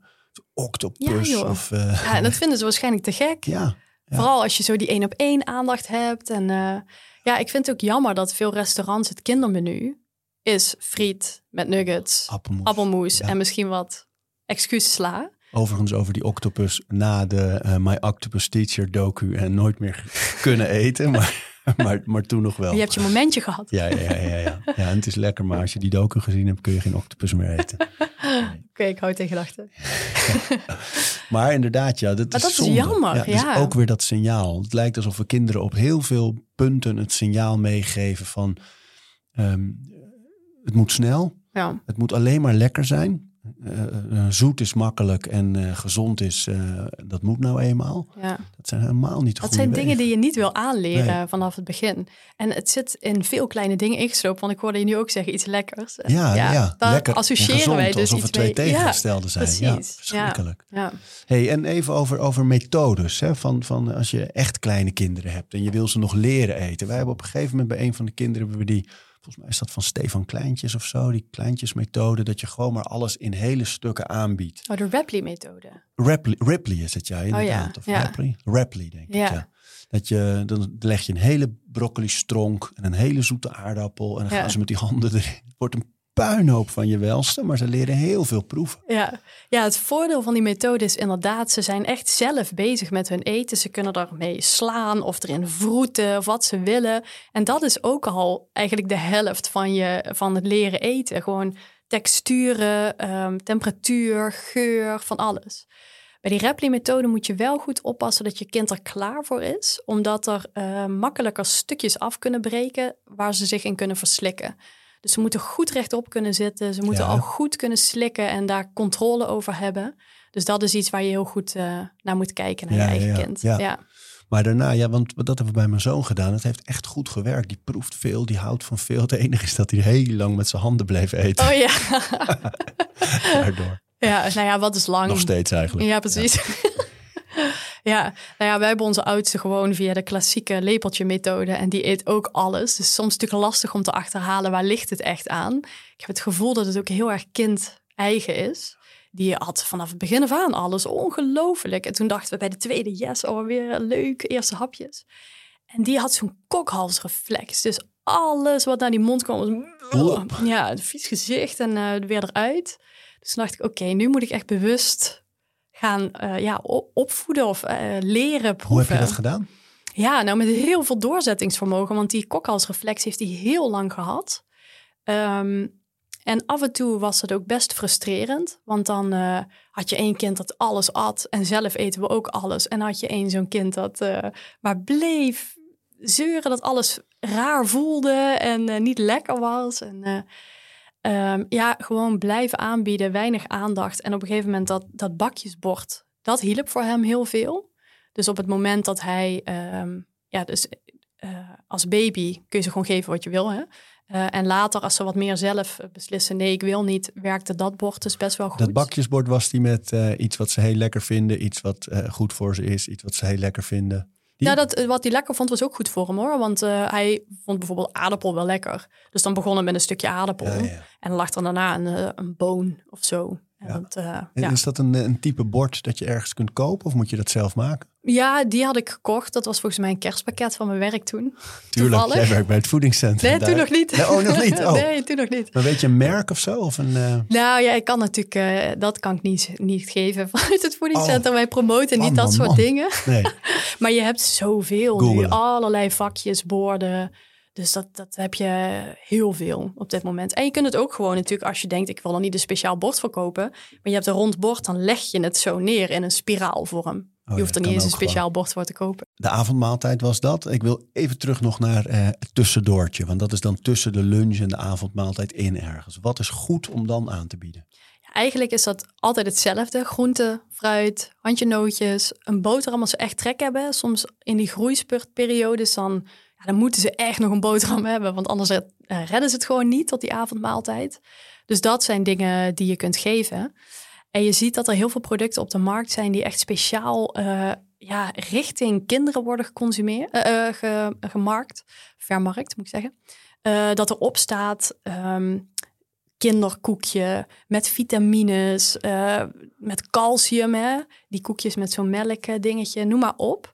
octopus. Ja, of, uh... ja, dat vinden ze waarschijnlijk te gek. Ja, ja. Vooral als je zo die één op één aandacht hebt. En uh, ja, ik vind het ook jammer dat veel restaurants het kindermenu is friet met nuggets, appelmoes, appelmoes en misschien wat excuussla. Overigens over die octopus na de uh, My Octopus Teacher docu en nooit meer kunnen eten. Maar, maar, maar toen nog wel. Je hebt je momentje gehad. Ja, ja, ja, ja, ja. ja. en het is lekker, maar als je die docu gezien hebt, kun je geen octopus meer eten. Oké, ik hou tegen gedachten. Maar inderdaad, ja, dat Maar is dat is zonde. jammer, het ja. ook weer dat signaal. Het lijkt alsof we kinderen op heel veel punten het signaal meegeven van... ehm, het moet snel, Ja, het moet alleen maar lekker zijn. Eh, eh, zoet is makkelijk en eh, gezond is, dat moet nou eenmaal. ja. Dat zijn helemaal niet Dat zijn dingen die je niet wil aanleren Nee. vanaf het begin. En het zit in veel kleine dingen ingeslopen. Want ik hoorde je nu ook zeggen iets lekkers. En Ja, ja, daar lekker en associëren gezond, wij dus alsof iets het twee mee. Ja, tegengestelde zijn. Ja, precies. verschrikkelijk. Ja, Hey, en even over, over methodes. Hè, van, van als je echt kleine kinderen hebt en je wil ze nog leren eten. Wij hebben op een gegeven moment bij een van de kinderen hebben we die, volgens mij is dat van Stefan Kleintjes of zo, die kleintjesmethode, dat je gewoon maar alles in hele stukken aanbiedt. oh, de Rapley-methode. Ripley, Ripley is het ja, inderdaad. of Oh ja. Ripley? Ripley, denk ik. Ja. Ja. Dat je, dan leg je een hele broccoli stronk en een hele zoete aardappel. En dan Ja. gaan ze met die handen erin. Het wordt een puinhoop van je welste, maar ze leren heel veel proeven. Ja. ja, het voordeel van die methode is inderdaad, ze zijn echt zelf bezig met hun eten. Ze kunnen ermee slaan of erin vroeten of wat ze willen. En dat is ook al eigenlijk de helft van, je, van het leren eten. Gewoon texturen, ehm, temperatuur, geur, van alles. Bij die Rapley-methode moet je wel goed oppassen dat je kind er klaar voor is, omdat er eh, makkelijker stukjes af kunnen breken waar ze zich in kunnen verslikken. Dus ze moeten goed rechtop kunnen zitten, ze moeten Ja. al goed kunnen slikken en daar controle over hebben. Dus dat is iets waar je heel goed eh, naar moet kijken, naar Ja, je eigen ja, kind. Ja. Ja. Maar daarna, ja, want dat hebben we bij mijn zoon gedaan. Het heeft echt goed gewerkt. Die proeft veel, die houdt van veel. Het enige is dat hij heel lang met zijn handen bleef eten. Oh ja. Daardoor. ja, nou ja, wat is lang? Nog steeds eigenlijk. Ja, precies. Ja. nou ja, wij hebben onze oudste gewoon via de klassieke lepeltje methode. En die eet ook alles. Dus soms natuurlijk lastig om te achterhalen waar ligt het echt aan. Ik heb het gevoel dat het ook heel erg kind-eigen is. Die had vanaf het begin af aan alles. Ongelooflijk. En toen dachten we bij de tweede, yes, oh, weer leuk, eerste hapjes. En die had zo'n kokhalsreflex. Dus alles wat naar die mond kwam was... Oep. Ja, een vies gezicht en eh, weer eruit. Dus toen dacht ik, oké, nu moet ik echt bewust gaan eh, ja, opvoeden of eh, leren proeven. Hoe heb je dat gedaan? Ja, nou met heel veel doorzettingsvermogen, want die kokhalsreflex heeft hij heel lang gehad. Ehm, en af en toe was het ook best frustrerend, want dan eh, had je één kind dat alles at en zelf eten we ook alles. En had je één zo'n kind dat maar bleef zeuren dat alles raar voelde en niet lekker was. En eh, ehm, ja, gewoon blijven aanbieden, weinig aandacht. En op een gegeven moment dat, dat bakjesbord, dat hielp voor hem heel veel. Dus op het moment dat hij, ehm, ja, dus eh, als baby kun je ze gewoon geven wat je wil. Hè? Eh, en later, als ze wat meer zelf beslissen, nee, ik wil niet, werkte dat bord dus best wel goed. Dat bakjesbord was die met eh, iets wat ze heel lekker vinden. Iets wat goed voor ze is. Iets wat ze heel lekker vinden. Die? Ja, dat, eh, wat hij lekker vond was ook goed voor hem hoor. Want eh, hij vond bijvoorbeeld aardappel wel lekker. Dus dan begon hij met een stukje aardappel. Ja, ja. En lag er daarna een, eh, een boon of zo. Ja. eh, En ja. Is dat een, een type bord dat je ergens kunt kopen? Of moet je dat zelf maken? ja, die had ik gekocht. Dat was volgens mij een kerstpakket van mijn werk toen. Tuurlijk, Toevallig. jij werkt bij het voedingscentrum. Nee, daar. toen nog niet. Nee, oh, nog niet? Oh. nee, toen nog niet. Maar weet je een merk of zo? Of een, eh, Nou ja, ik kan natuurlijk, eh, dat kan ik niet, niet geven vanuit het voedingscentrum. Wij promoten niet dat man, soort man. dingen. nee. Maar je hebt zoveel nu, allerlei vakjes, borden. Dus dat, dat heb je heel veel op dit moment. En je kunt het ook gewoon natuurlijk, als je denkt, ik wil er niet een speciaal bord voor kopen. Maar je hebt een rond bord, dan leg je het zo neer in een spiraalvorm. Oh je hoeft er niet eens een speciaal bord voor te kopen. De avondmaaltijd was dat. Ik wil even terug nog naar eh, het tussendoortje. Want dat is dan tussen de lunch en de avondmaaltijd in ergens. Wat is goed om dan aan te bieden? Ja, eigenlijk is dat altijd hetzelfde. Groente, fruit, handje nootjes, een boterham als ze echt trek hebben. Soms in die groeispurtperiodes dan, dan moeten ze echt nog een boterham hebben. Want anders eh, redden ze het gewoon niet tot die avondmaaltijd. Dus dat zijn dingen die je kunt geven. En je ziet dat er heel veel producten op de markt zijn die echt speciaal eh, ja, richting kinderen worden geconsumeerd, ge- gemarkt, vermarkt moet ik zeggen. Dat erop staat ehm, kinderkoekje met vitamines, met calcium, hè? die koekjes met zo'n melk dingetje, noem maar op.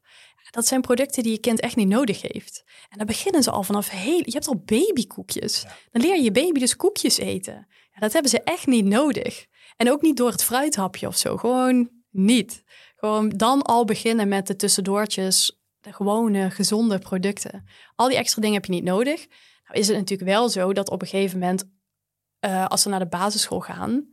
Dat zijn producten die je kind echt niet nodig heeft. En dan beginnen ze al vanaf heel... Je hebt al babykoekjes. Dan leer je je baby dus koekjes eten. Ja, dat hebben ze echt niet nodig. En ook niet door het fruithapje of zo. Gewoon niet. Gewoon dan al beginnen met de tussendoortjes. De gewone, gezonde producten. Al die extra dingen heb je niet nodig. Nou is het natuurlijk wel zo dat op een gegeven moment... eh, als ze naar de basisschool gaan...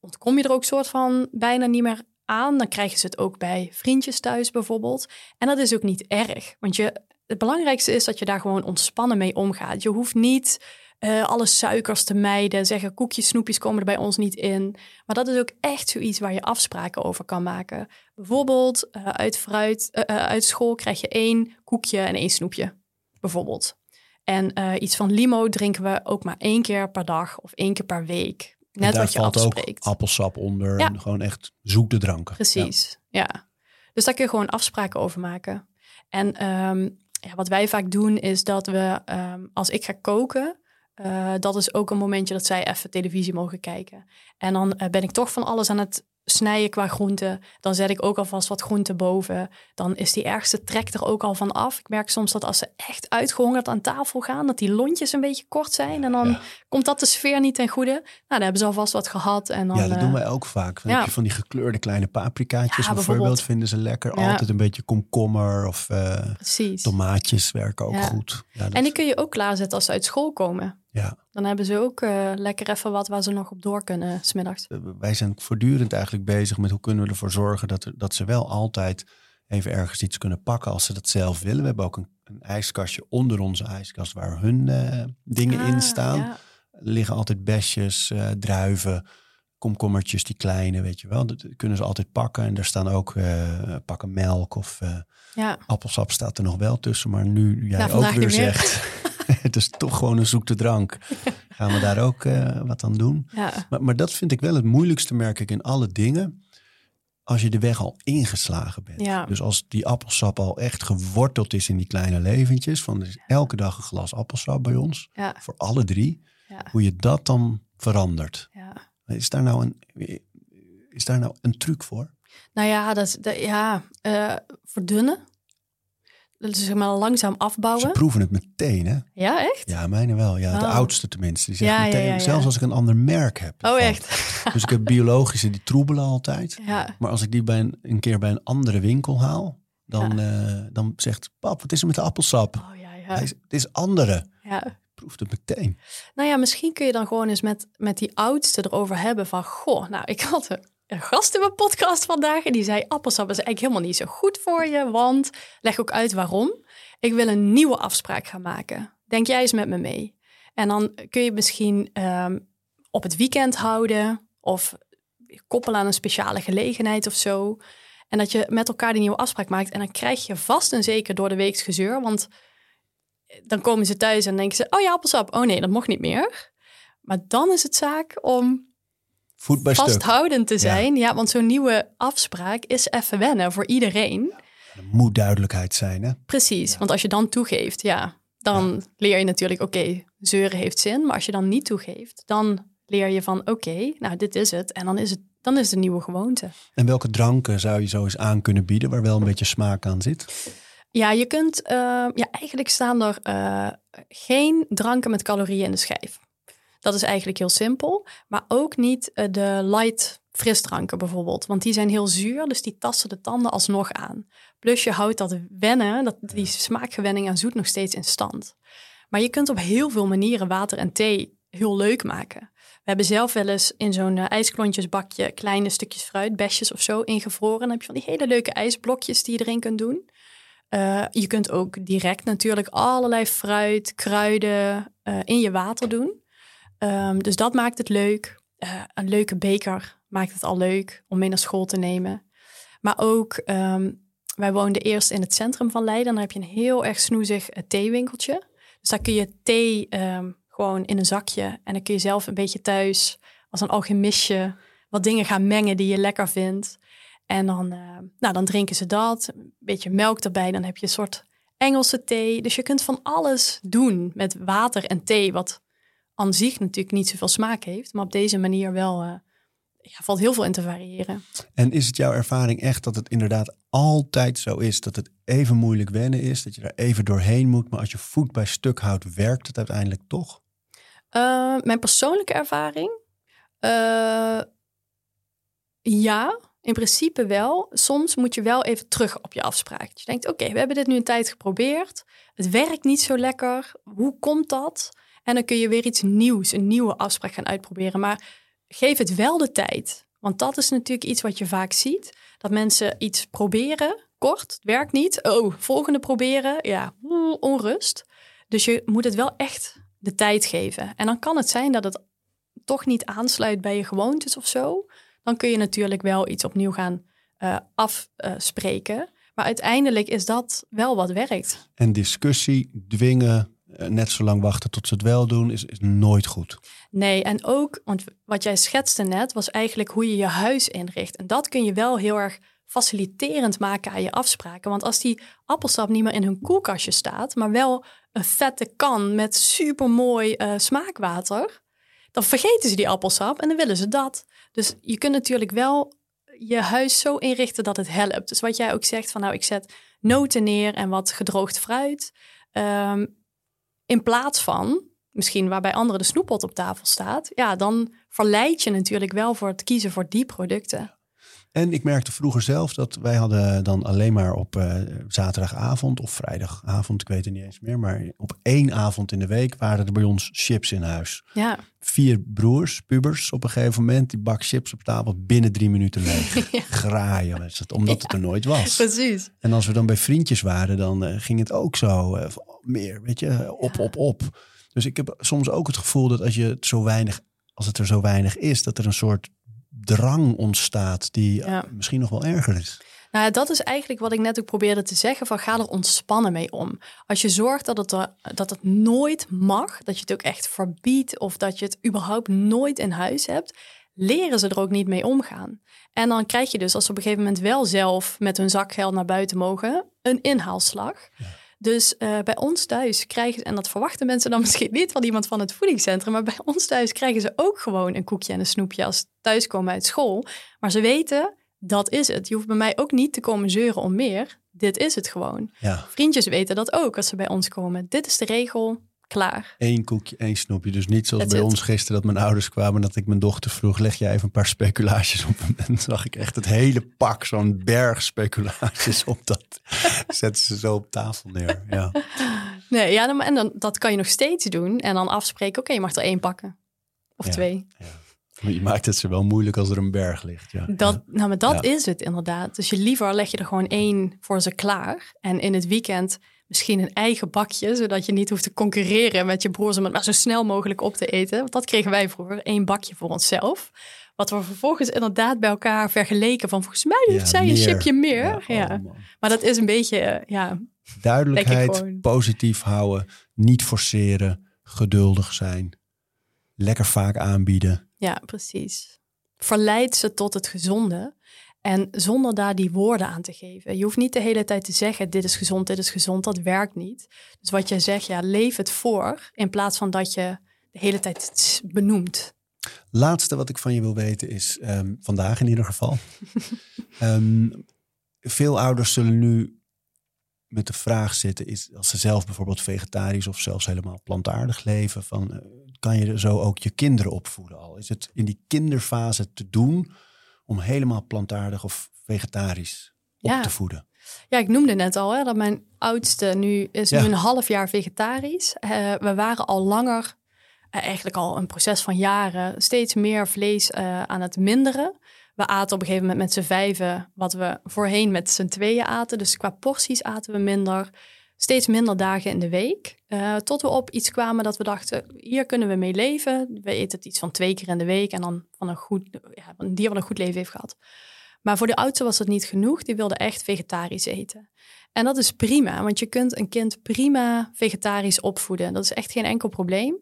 ontkom je er ook soort van bijna niet meer Dan krijgen ze het ook bij vriendjes thuis bijvoorbeeld. En dat is ook niet erg. Want je, het belangrijkste is dat je daar gewoon ontspannen mee omgaat. Je hoeft niet uh, alle suikers te mijden. Zeggen koekjes, snoepjes komen er bij ons niet in. Maar dat is ook echt zoiets waar je afspraken over kan maken. Bijvoorbeeld uh, uit, fruit, uh, uit school krijg je één koekje en één snoepje. Bijvoorbeeld. En iets van limo drinken we ook maar één keer per dag of één keer per week. Net wat je valt afspreekt. ook appelsap onder en gewoon echt zoete dranken. Precies, ja. ja. Dus daar kun je gewoon afspraken over maken. En um, ja, wat wij vaak doen is dat we, um, als ik ga koken, uh, dat is ook een momentje dat zij even televisie mogen kijken. En dan uh, ben ik toch van alles aan het snijden qua groenten. Dan zet ik ook alvast wat groenten boven. Dan is die ergste trek er ook al van af. Ik merk soms dat als ze echt uitgehongerd aan tafel gaan, dat die lontjes een beetje kort zijn. En dan komt dat de sfeer niet ten goede. Nou, dan hebben ze alvast wat gehad. En dan, ja, dat doen wij ook vaak. Dan ja. heb je van die gekleurde kleine paprikaatjes ja, bijvoorbeeld. Vinden ze lekker. Altijd een beetje komkommer of uh, tomaatjes werken ook goed. En die kun je ook klaarzetten als ze uit school komen. Ja. Dan hebben ze ook uh, lekker even wat waar ze nog op door kunnen smiddags. Wij zijn voortdurend eigenlijk bezig met hoe kunnen we ervoor zorgen dat, er, dat ze wel altijd even ergens iets kunnen pakken als ze dat zelf willen. We hebben ook een, een ijskastje onder onze ijskast waar hun uh, dingen in ah, staan. Ja. Er liggen altijd besjes, uh, druiven, komkommertjes, die kleine, weet je wel. Dat kunnen ze altijd pakken. En er staan ook pakken melk of ja. appelsap staat er nog wel tussen. Maar nu jij ook weer zegt... het is toch gewoon een zoekte drank. Gaan we daar ook wat aan doen? Ja. Maar, maar dat vind ik wel het moeilijkste, merk ik, in alle dingen. Als je de weg al ingeslagen bent. Ja. Dus als die appelsap al echt geworteld is in die kleine leventjes. Van elke dag een glas appelsap bij ons. Ja. Voor alle drie. Hoe je dat dan verandert. Is, daar nou een, is daar nou een truc voor? Nou ja, dat, dat ja uh, verdunnen dus zeg maar langzaam afbouwen. Ze proeven het meteen, hè? Ja, echt? Ja, mijne wel. Ja, de oh. oudste tenminste. Die zegt meteen, zelfs als ik een ander merk heb. Oh, echt? Dus ik heb biologische, die troebelen altijd. Ja. Maar als ik die bij een, een keer bij een andere winkel haal, dan, uh, dan zegt pap, wat is er met de appelsap? Oh, ja, ja. Is, het is andere. Ja. Proeft het meteen. Nou ja, misschien kun je dan gewoon eens met, met die oudste erover hebben van, goh, nou, ik had een gast in mijn podcast vandaag en die zei: Appelsap is eigenlijk helemaal niet zo goed voor je, want leg ook uit waarom. Ik wil een nieuwe afspraak gaan maken. Denk jij eens met me mee? En dan kun je misschien ehm, op het weekend houden of koppelen aan een speciale gelegenheid of zo. En dat je met elkaar die nieuwe afspraak maakt. En dan krijg je vast en zeker door de week gezeur. Want dan komen ze thuis en denken ze: Oh ja, appelsap. Oh nee, dat mocht niet meer. Maar dan is het zaak om vasthoudend te zijn. Ja, want zo'n nieuwe afspraak is even wennen voor iedereen. Er moet duidelijkheid zijn, hè? Precies, want als je dan toegeeft, ja, dan leer je natuurlijk, oké, zeuren heeft zin. Maar als je dan niet toegeeft, dan leer je van, oké, nou, dit is het. En dan is het, dan is het een nieuwe gewoonte. En welke dranken zou je zo eens aan kunnen bieden, waar wel een beetje smaak aan zit? Ja, je kunt, uh, ja, eigenlijk staan er uh, geen dranken met calorieën in de schijf. Dat is eigenlijk heel simpel. Maar ook niet uh, de light frisdranken bijvoorbeeld. Want die zijn heel zuur, dus die tasten de tanden alsnog aan. Plus je houdt dat wennen, dat, die smaakgewenning aan zoet nog steeds in stand. Maar je kunt op heel veel manieren water en thee heel leuk maken. We hebben zelf wel eens in zo'n uh, ijsklontjesbakje kleine stukjes fruit, besjes of zo ingevroren. Dan heb je van die hele leuke ijsblokjes die je erin kunt doen. Uh, je kunt ook direct natuurlijk allerlei fruit, kruiden uh, in je water doen. Um, dus dat maakt het leuk. Uh, een leuke beker maakt het al leuk om mee naar school te nemen. Maar ook, um, wij woonden eerst in het centrum van Leiden. Dan heb je een heel erg snoezig theewinkeltje. Dus daar kun je thee um, gewoon in een zakje. En dan kun je zelf een beetje thuis als een alchemistje wat dingen gaan mengen die je lekker vindt. En dan, uh, nou, dan drinken ze dat. Een beetje melk erbij. Dan heb je een soort Engelse thee. Dus je kunt van alles doen met water en thee. Wat aan zich natuurlijk niet zoveel smaak heeft, maar op deze manier wel uh, ja, valt heel veel in te variëren. En is het jouw ervaring echt dat het inderdaad altijd zo is dat het even moeilijk wennen is, dat je daar even doorheen moet, maar als je voet bij stuk houdt, werkt het uiteindelijk toch? Uh, mijn persoonlijke ervaring? Uh, ja, in principe wel. Soms moet je wel even terug op je afspraak. Je denkt, oké, we hebben dit nu een tijd geprobeerd. Het werkt niet zo lekker. Hoe komt dat? En dan kun je weer iets nieuws, een nieuwe afspraak gaan uitproberen. Maar geef het wel de tijd. Want dat is natuurlijk iets wat je vaak ziet. Dat mensen iets proberen, kort, het werkt niet. Oh, volgende proberen, ja, onrust. Dus je moet het wel echt de tijd geven. En dan kan het zijn dat het toch niet aansluit bij je gewoontes of zo. Dan kun je natuurlijk wel iets opnieuw gaan uh, afspreken. maar uiteindelijk is dat wel wat werkt. En discussie, dwingen, eh, net zo lang wachten tot ze het wel doen, is, is nooit goed. Nee, en ook, want wat jij schetste net, was eigenlijk hoe je je huis inricht. En dat kun je wel heel erg faciliterend maken aan je afspraken. Want als die appelsap niet meer in hun koelkastje staat, maar wel een vette kan met supermooi uh, smaakwater, dan vergeten ze die appelsap en dan willen ze dat. Dus je kunt natuurlijk wel je huis zo inrichten dat het helpt. Dus wat jij ook zegt van nou, ik zet noten neer en wat gedroogd fruit. Ehm, in plaats van, misschien waarbij anderen de snoeppot op tafel staat, ja, dan verleid je natuurlijk wel voor het kiezen voor die producten. En ik merkte vroeger zelf dat wij hadden dan alleen maar op uh, zaterdagavond of vrijdagavond, ik weet het niet eens meer, maar op één avond in de week waren er bij ons chips in huis. Ja. Vier broers, pubers, op een gegeven moment die bak chips op tafel binnen drie minuten leeg. ja. Graaien, het, omdat het er nooit was. Precies. En als we dan bij vriendjes waren, dan uh, ging het ook zo uh, meer, weet je, op, op, op. Dus ik heb soms ook het gevoel dat als je het zo weinig, als het er zo weinig is, dat er een soort drang ontstaat die misschien nog wel erger is. Nou, dat is eigenlijk wat ik net ook probeerde te zeggen: van ga er ontspannen mee om. Als je zorgt dat het, er, dat het nooit mag, dat je het ook echt verbiedt of dat je het überhaupt nooit in huis hebt, leren ze er ook niet mee omgaan. En dan krijg je dus, als ze op een gegeven moment wel zelf met hun zakgeld naar buiten mogen, een inhaalslag. Ja. Dus uh, bij ons thuis krijgen ze, en dat verwachten mensen dan misschien niet van iemand van het voedingscentrum, maar bij ons thuis krijgen ze ook gewoon een koekje en een snoepje als ze thuiskomen uit school. Maar ze weten, dat is het. Je hoeft bij mij ook niet te komen zeuren om meer. Dit is het gewoon. Ja. Vriendjes weten dat ook als ze bij ons komen. Dit is de regel klaar. Eén koekje, één snoepje. Dus niet zoals bij ons gisteren dat mijn ouders kwamen... dat ik mijn dochter vroeg, leg je even een paar speculaties op. En dan zag ik echt het hele pak, zo'n berg speculaties op. Dat zetten ze zo op tafel neer. Ja. Nee, ja, en dan, dat kan je nog steeds doen. En dan afspreken, oké, je mag er één pakken. Of twee. Ja. Je maakt het ze wel moeilijk als er een berg ligt. Ja. Dat, nou, maar dat is het inderdaad. Dus je liever leg je er gewoon één voor ze klaar. En in het weekend misschien een eigen bakje, zodat je niet hoeft te concurreren met je broers om het maar zo snel mogelijk op te eten. Want dat kregen wij vroeger, één bakje voor onszelf. Wat we vervolgens inderdaad bij elkaar vergeleken van volgens mij heeft zij een chipje meer. Ja, oh, maar dat is een beetje, ja. Duidelijkheid, positief houden, niet forceren, geduldig zijn, lekker vaak aanbieden. Ja, precies. Verleid ze tot het gezonde. En zonder daar die woorden aan te geven. Je hoeft niet de hele tijd te zeggen: dit is gezond, dit is gezond. Dat werkt niet. Dus wat jij zegt, ja, leef het voor. In plaats van dat je de hele tijd het benoemt. Laatste wat ik van je wil weten is, um, vandaag in ieder geval. um, veel ouders zullen nu met de vraag zitten, is als ze zelf bijvoorbeeld vegetarisch of zelfs helemaal plantaardig leven, van uh, kan je zo ook je kinderen opvoeden al? Is het in die kinderfase te doen? Om helemaal plantaardig of vegetarisch op te voeden? Ja, ik noemde net al hè, dat mijn oudste nu is nu een half jaar vegetarisch. Uh, we waren al langer, uh, eigenlijk al een proces van jaren, steeds meer vlees uh, aan het minderen. We aten op een gegeven moment met z'n vijven wat we voorheen met z'n tweeën aten. Dus qua porties aten we minder steeds minder dagen in de week. Uh, tot we op iets kwamen dat we dachten, hier kunnen we mee leven. We eten het iets van twee keer in de week en dan van een, goed, ja, een dier wat een goed leven heeft gehad. Maar voor de oudste was dat niet genoeg. Die wilde echt vegetarisch eten. En dat is prima, want je kunt een kind prima vegetarisch opvoeden. Dat is echt geen enkel probleem.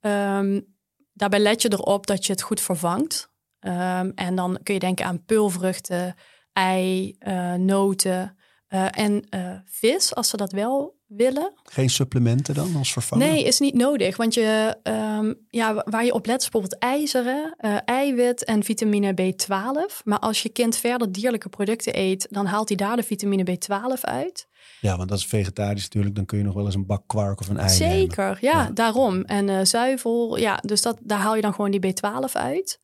Um, daarbij let je erop dat je het goed vervangt. Um, en dan kun je denken aan peulvruchten, ei, uh, noten. Uh, en uh, vis, als ze dat wel willen. Geen supplementen dan als vervanger? Nee, is niet nodig. Want je, um, ja, waar je op let is bijvoorbeeld ijzeren, uh, eiwit en vitamine B12. Maar als je kind verder dierlijke producten eet, dan haalt hij daar de vitamine B12 uit. Ja, want dat is vegetarisch natuurlijk. Dan kun je nog wel eens een bak kwark of een ei Zeker, ja, ja, daarom. En zuivel, ja, dus dat, daar haal je dan gewoon die B12 uit.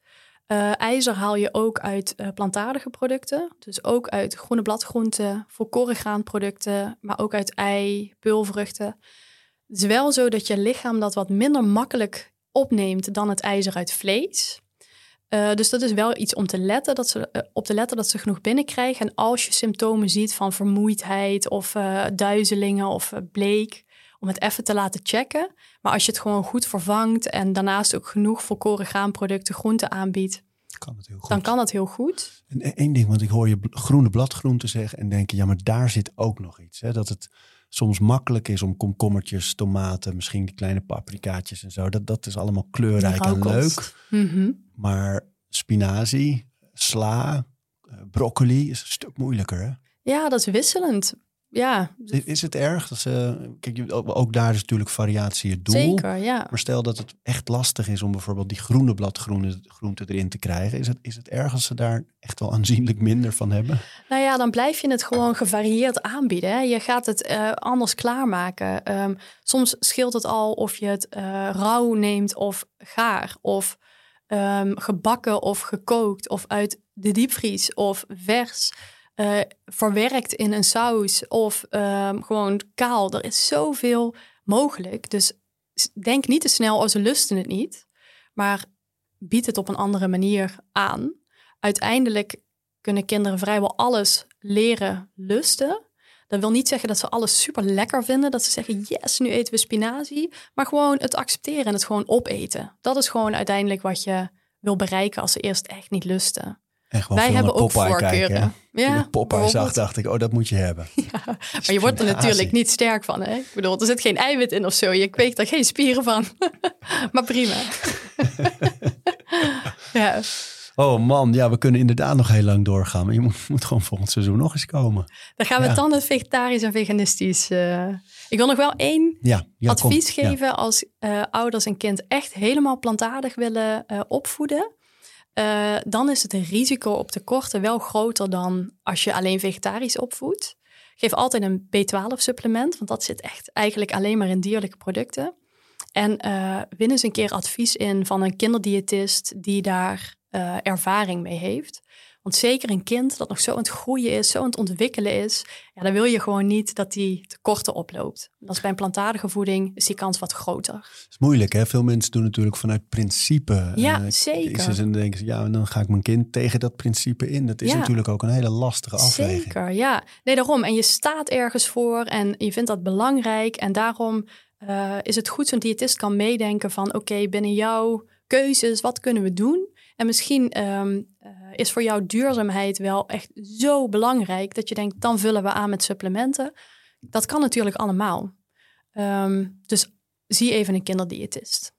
Uh, ijzer haal je ook uit uh, plantaardige producten. Dus ook uit groene bladgroenten, volkorengraanproducten, maar ook uit ei, peulvruchten. Het is wel zo dat je lichaam dat wat minder makkelijk opneemt dan het ijzer uit vlees. Uh, dus dat is wel iets om te letten, dat ze, op te letten dat ze genoeg binnenkrijgen. En als je symptomen ziet van vermoeidheid of duizelingen of bleek, om het even te laten checken. Maar als je het gewoon goed vervangt en daarnaast ook genoeg volkoren graanproducten, groenten aanbiedt, kan het heel goed. dan kan dat heel goed. En één ding, want ik hoor je groene bladgroenten zeggen en denk, ja, maar daar zit ook nog iets. Hè? Dat het soms makkelijk is om komkommertjes, tomaten, misschien die kleine paprikaatjes en zo. Dat, dat is allemaal kleurrijk en leuk. Mm Maar spinazie, sla, eh, broccoli is een stuk moeilijker. Hè? Ja, dat is wisselend ja. Is het erg? Dat ze, kijk, ook daar is natuurlijk variatie het doel. Zeker, ja. Maar stel dat het echt lastig is om bijvoorbeeld die groene bladgroente erin te krijgen. Is het, is het erg als ze daar echt wel aanzienlijk minder van hebben? Nou ja, dan blijf je het gewoon gevarieerd aanbieden. Hè. Je gaat het uh, anders klaarmaken. Um, soms scheelt het al of je het uh, rauw neemt of gaar. Of um, gebakken of gekookt. Of uit de diepvries of vers uh, verwerkt in een saus of um, gewoon kaal. Er is zoveel mogelijk. Dus denk niet te snel, oh ze lusten het niet. Maar bied het op een andere manier aan. Uiteindelijk kunnen kinderen vrijwel alles leren lusten. Dat wil niet zeggen dat ze alles super lekker vinden. Dat ze zeggen, yes, nu eten we spinazie. Maar gewoon het accepteren en het gewoon opeten. Dat is gewoon uiteindelijk wat je wil bereiken als ze eerst echt niet lusten. Wij hebben ook voorkeuren. Ja, Popeye zag, dacht ik, oh, dat moet je hebben. Ja, maar je wordt er natuurlijk niet sterk van. Hè? Ik bedoel, er zit geen eiwit in of zo. Je kweekt er geen spieren van. maar prima. ja. Oh man, ja, we kunnen inderdaad nog heel lang doorgaan. Maar je moet, moet gewoon volgend seizoen nog eens komen. Dan gaan we ja. dan het vegetarisch en veganistisch. Uh... Ik wil nog wel één ja, advies geven als uh, ouders een kind echt helemaal plantaardig willen uh, opvoeden. Uh, dan is het risico op tekorten wel groter dan als je alleen vegetarisch opvoedt. Geef altijd een B12-supplement, want dat zit echt eigenlijk alleen maar in dierlijke producten. En uh, win eens een keer advies in van een kinderdiëtist die daar uh, ervaring mee heeft. Want zeker een kind dat nog zo aan het groeien is, zo aan het ontwikkelen is, ja, dan wil je gewoon niet dat die tekorten oploopt. Dat is bij een plantaardige voeding is die kans wat groter. Het is moeilijk, hè? Veel mensen doen natuurlijk vanuit principe. Ja, uh, zeker. En denken ze, ja, en dan ga ik mijn kind tegen dat principe in. Dat is natuurlijk ook een hele lastige afweging. Zeker, ja. Nee, daarom. En je staat ergens voor en je vindt dat belangrijk. En daarom uh, is het goed zo'n diëtist kan meedenken van, oké, binnen jouw keuzes, wat kunnen we doen? En misschien um, uh, is voor jou duurzaamheid wel echt zo belangrijk dat je denkt, dan vullen we aan met supplementen. Dat kan natuurlijk allemaal. Um, dus zie even een kinderdiëtist.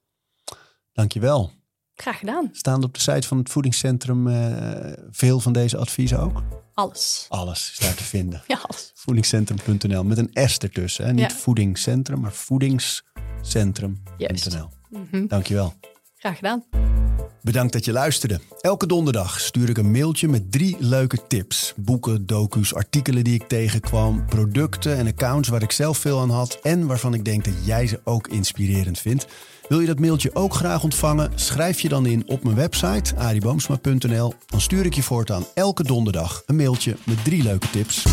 Dankjewel. Graag gedaan. Staan op de site van het voedingscentrum uh, veel van deze adviezen ook? Alles. Alles is daar te vinden. ja, alles. Voedingscentrum.nl met een S ertussen. Hè? Niet ja. voedingscentrum, maar voedingscentrum.nl. Mm -hmm. Dankjewel. Graag gedaan. Bedankt dat je luisterde. Elke donderdag stuur ik een mailtje met drie leuke tips. Boeken, docu's, artikelen die ik tegenkwam, producten en accounts waar ik zelf veel aan had en waarvan ik denk dat jij ze ook inspirerend vindt. Wil je dat mailtje ook graag ontvangen? Schrijf je dan in op mijn website ariboomsma.nl. Dan stuur ik je voortaan elke donderdag een mailtje met drie leuke tips.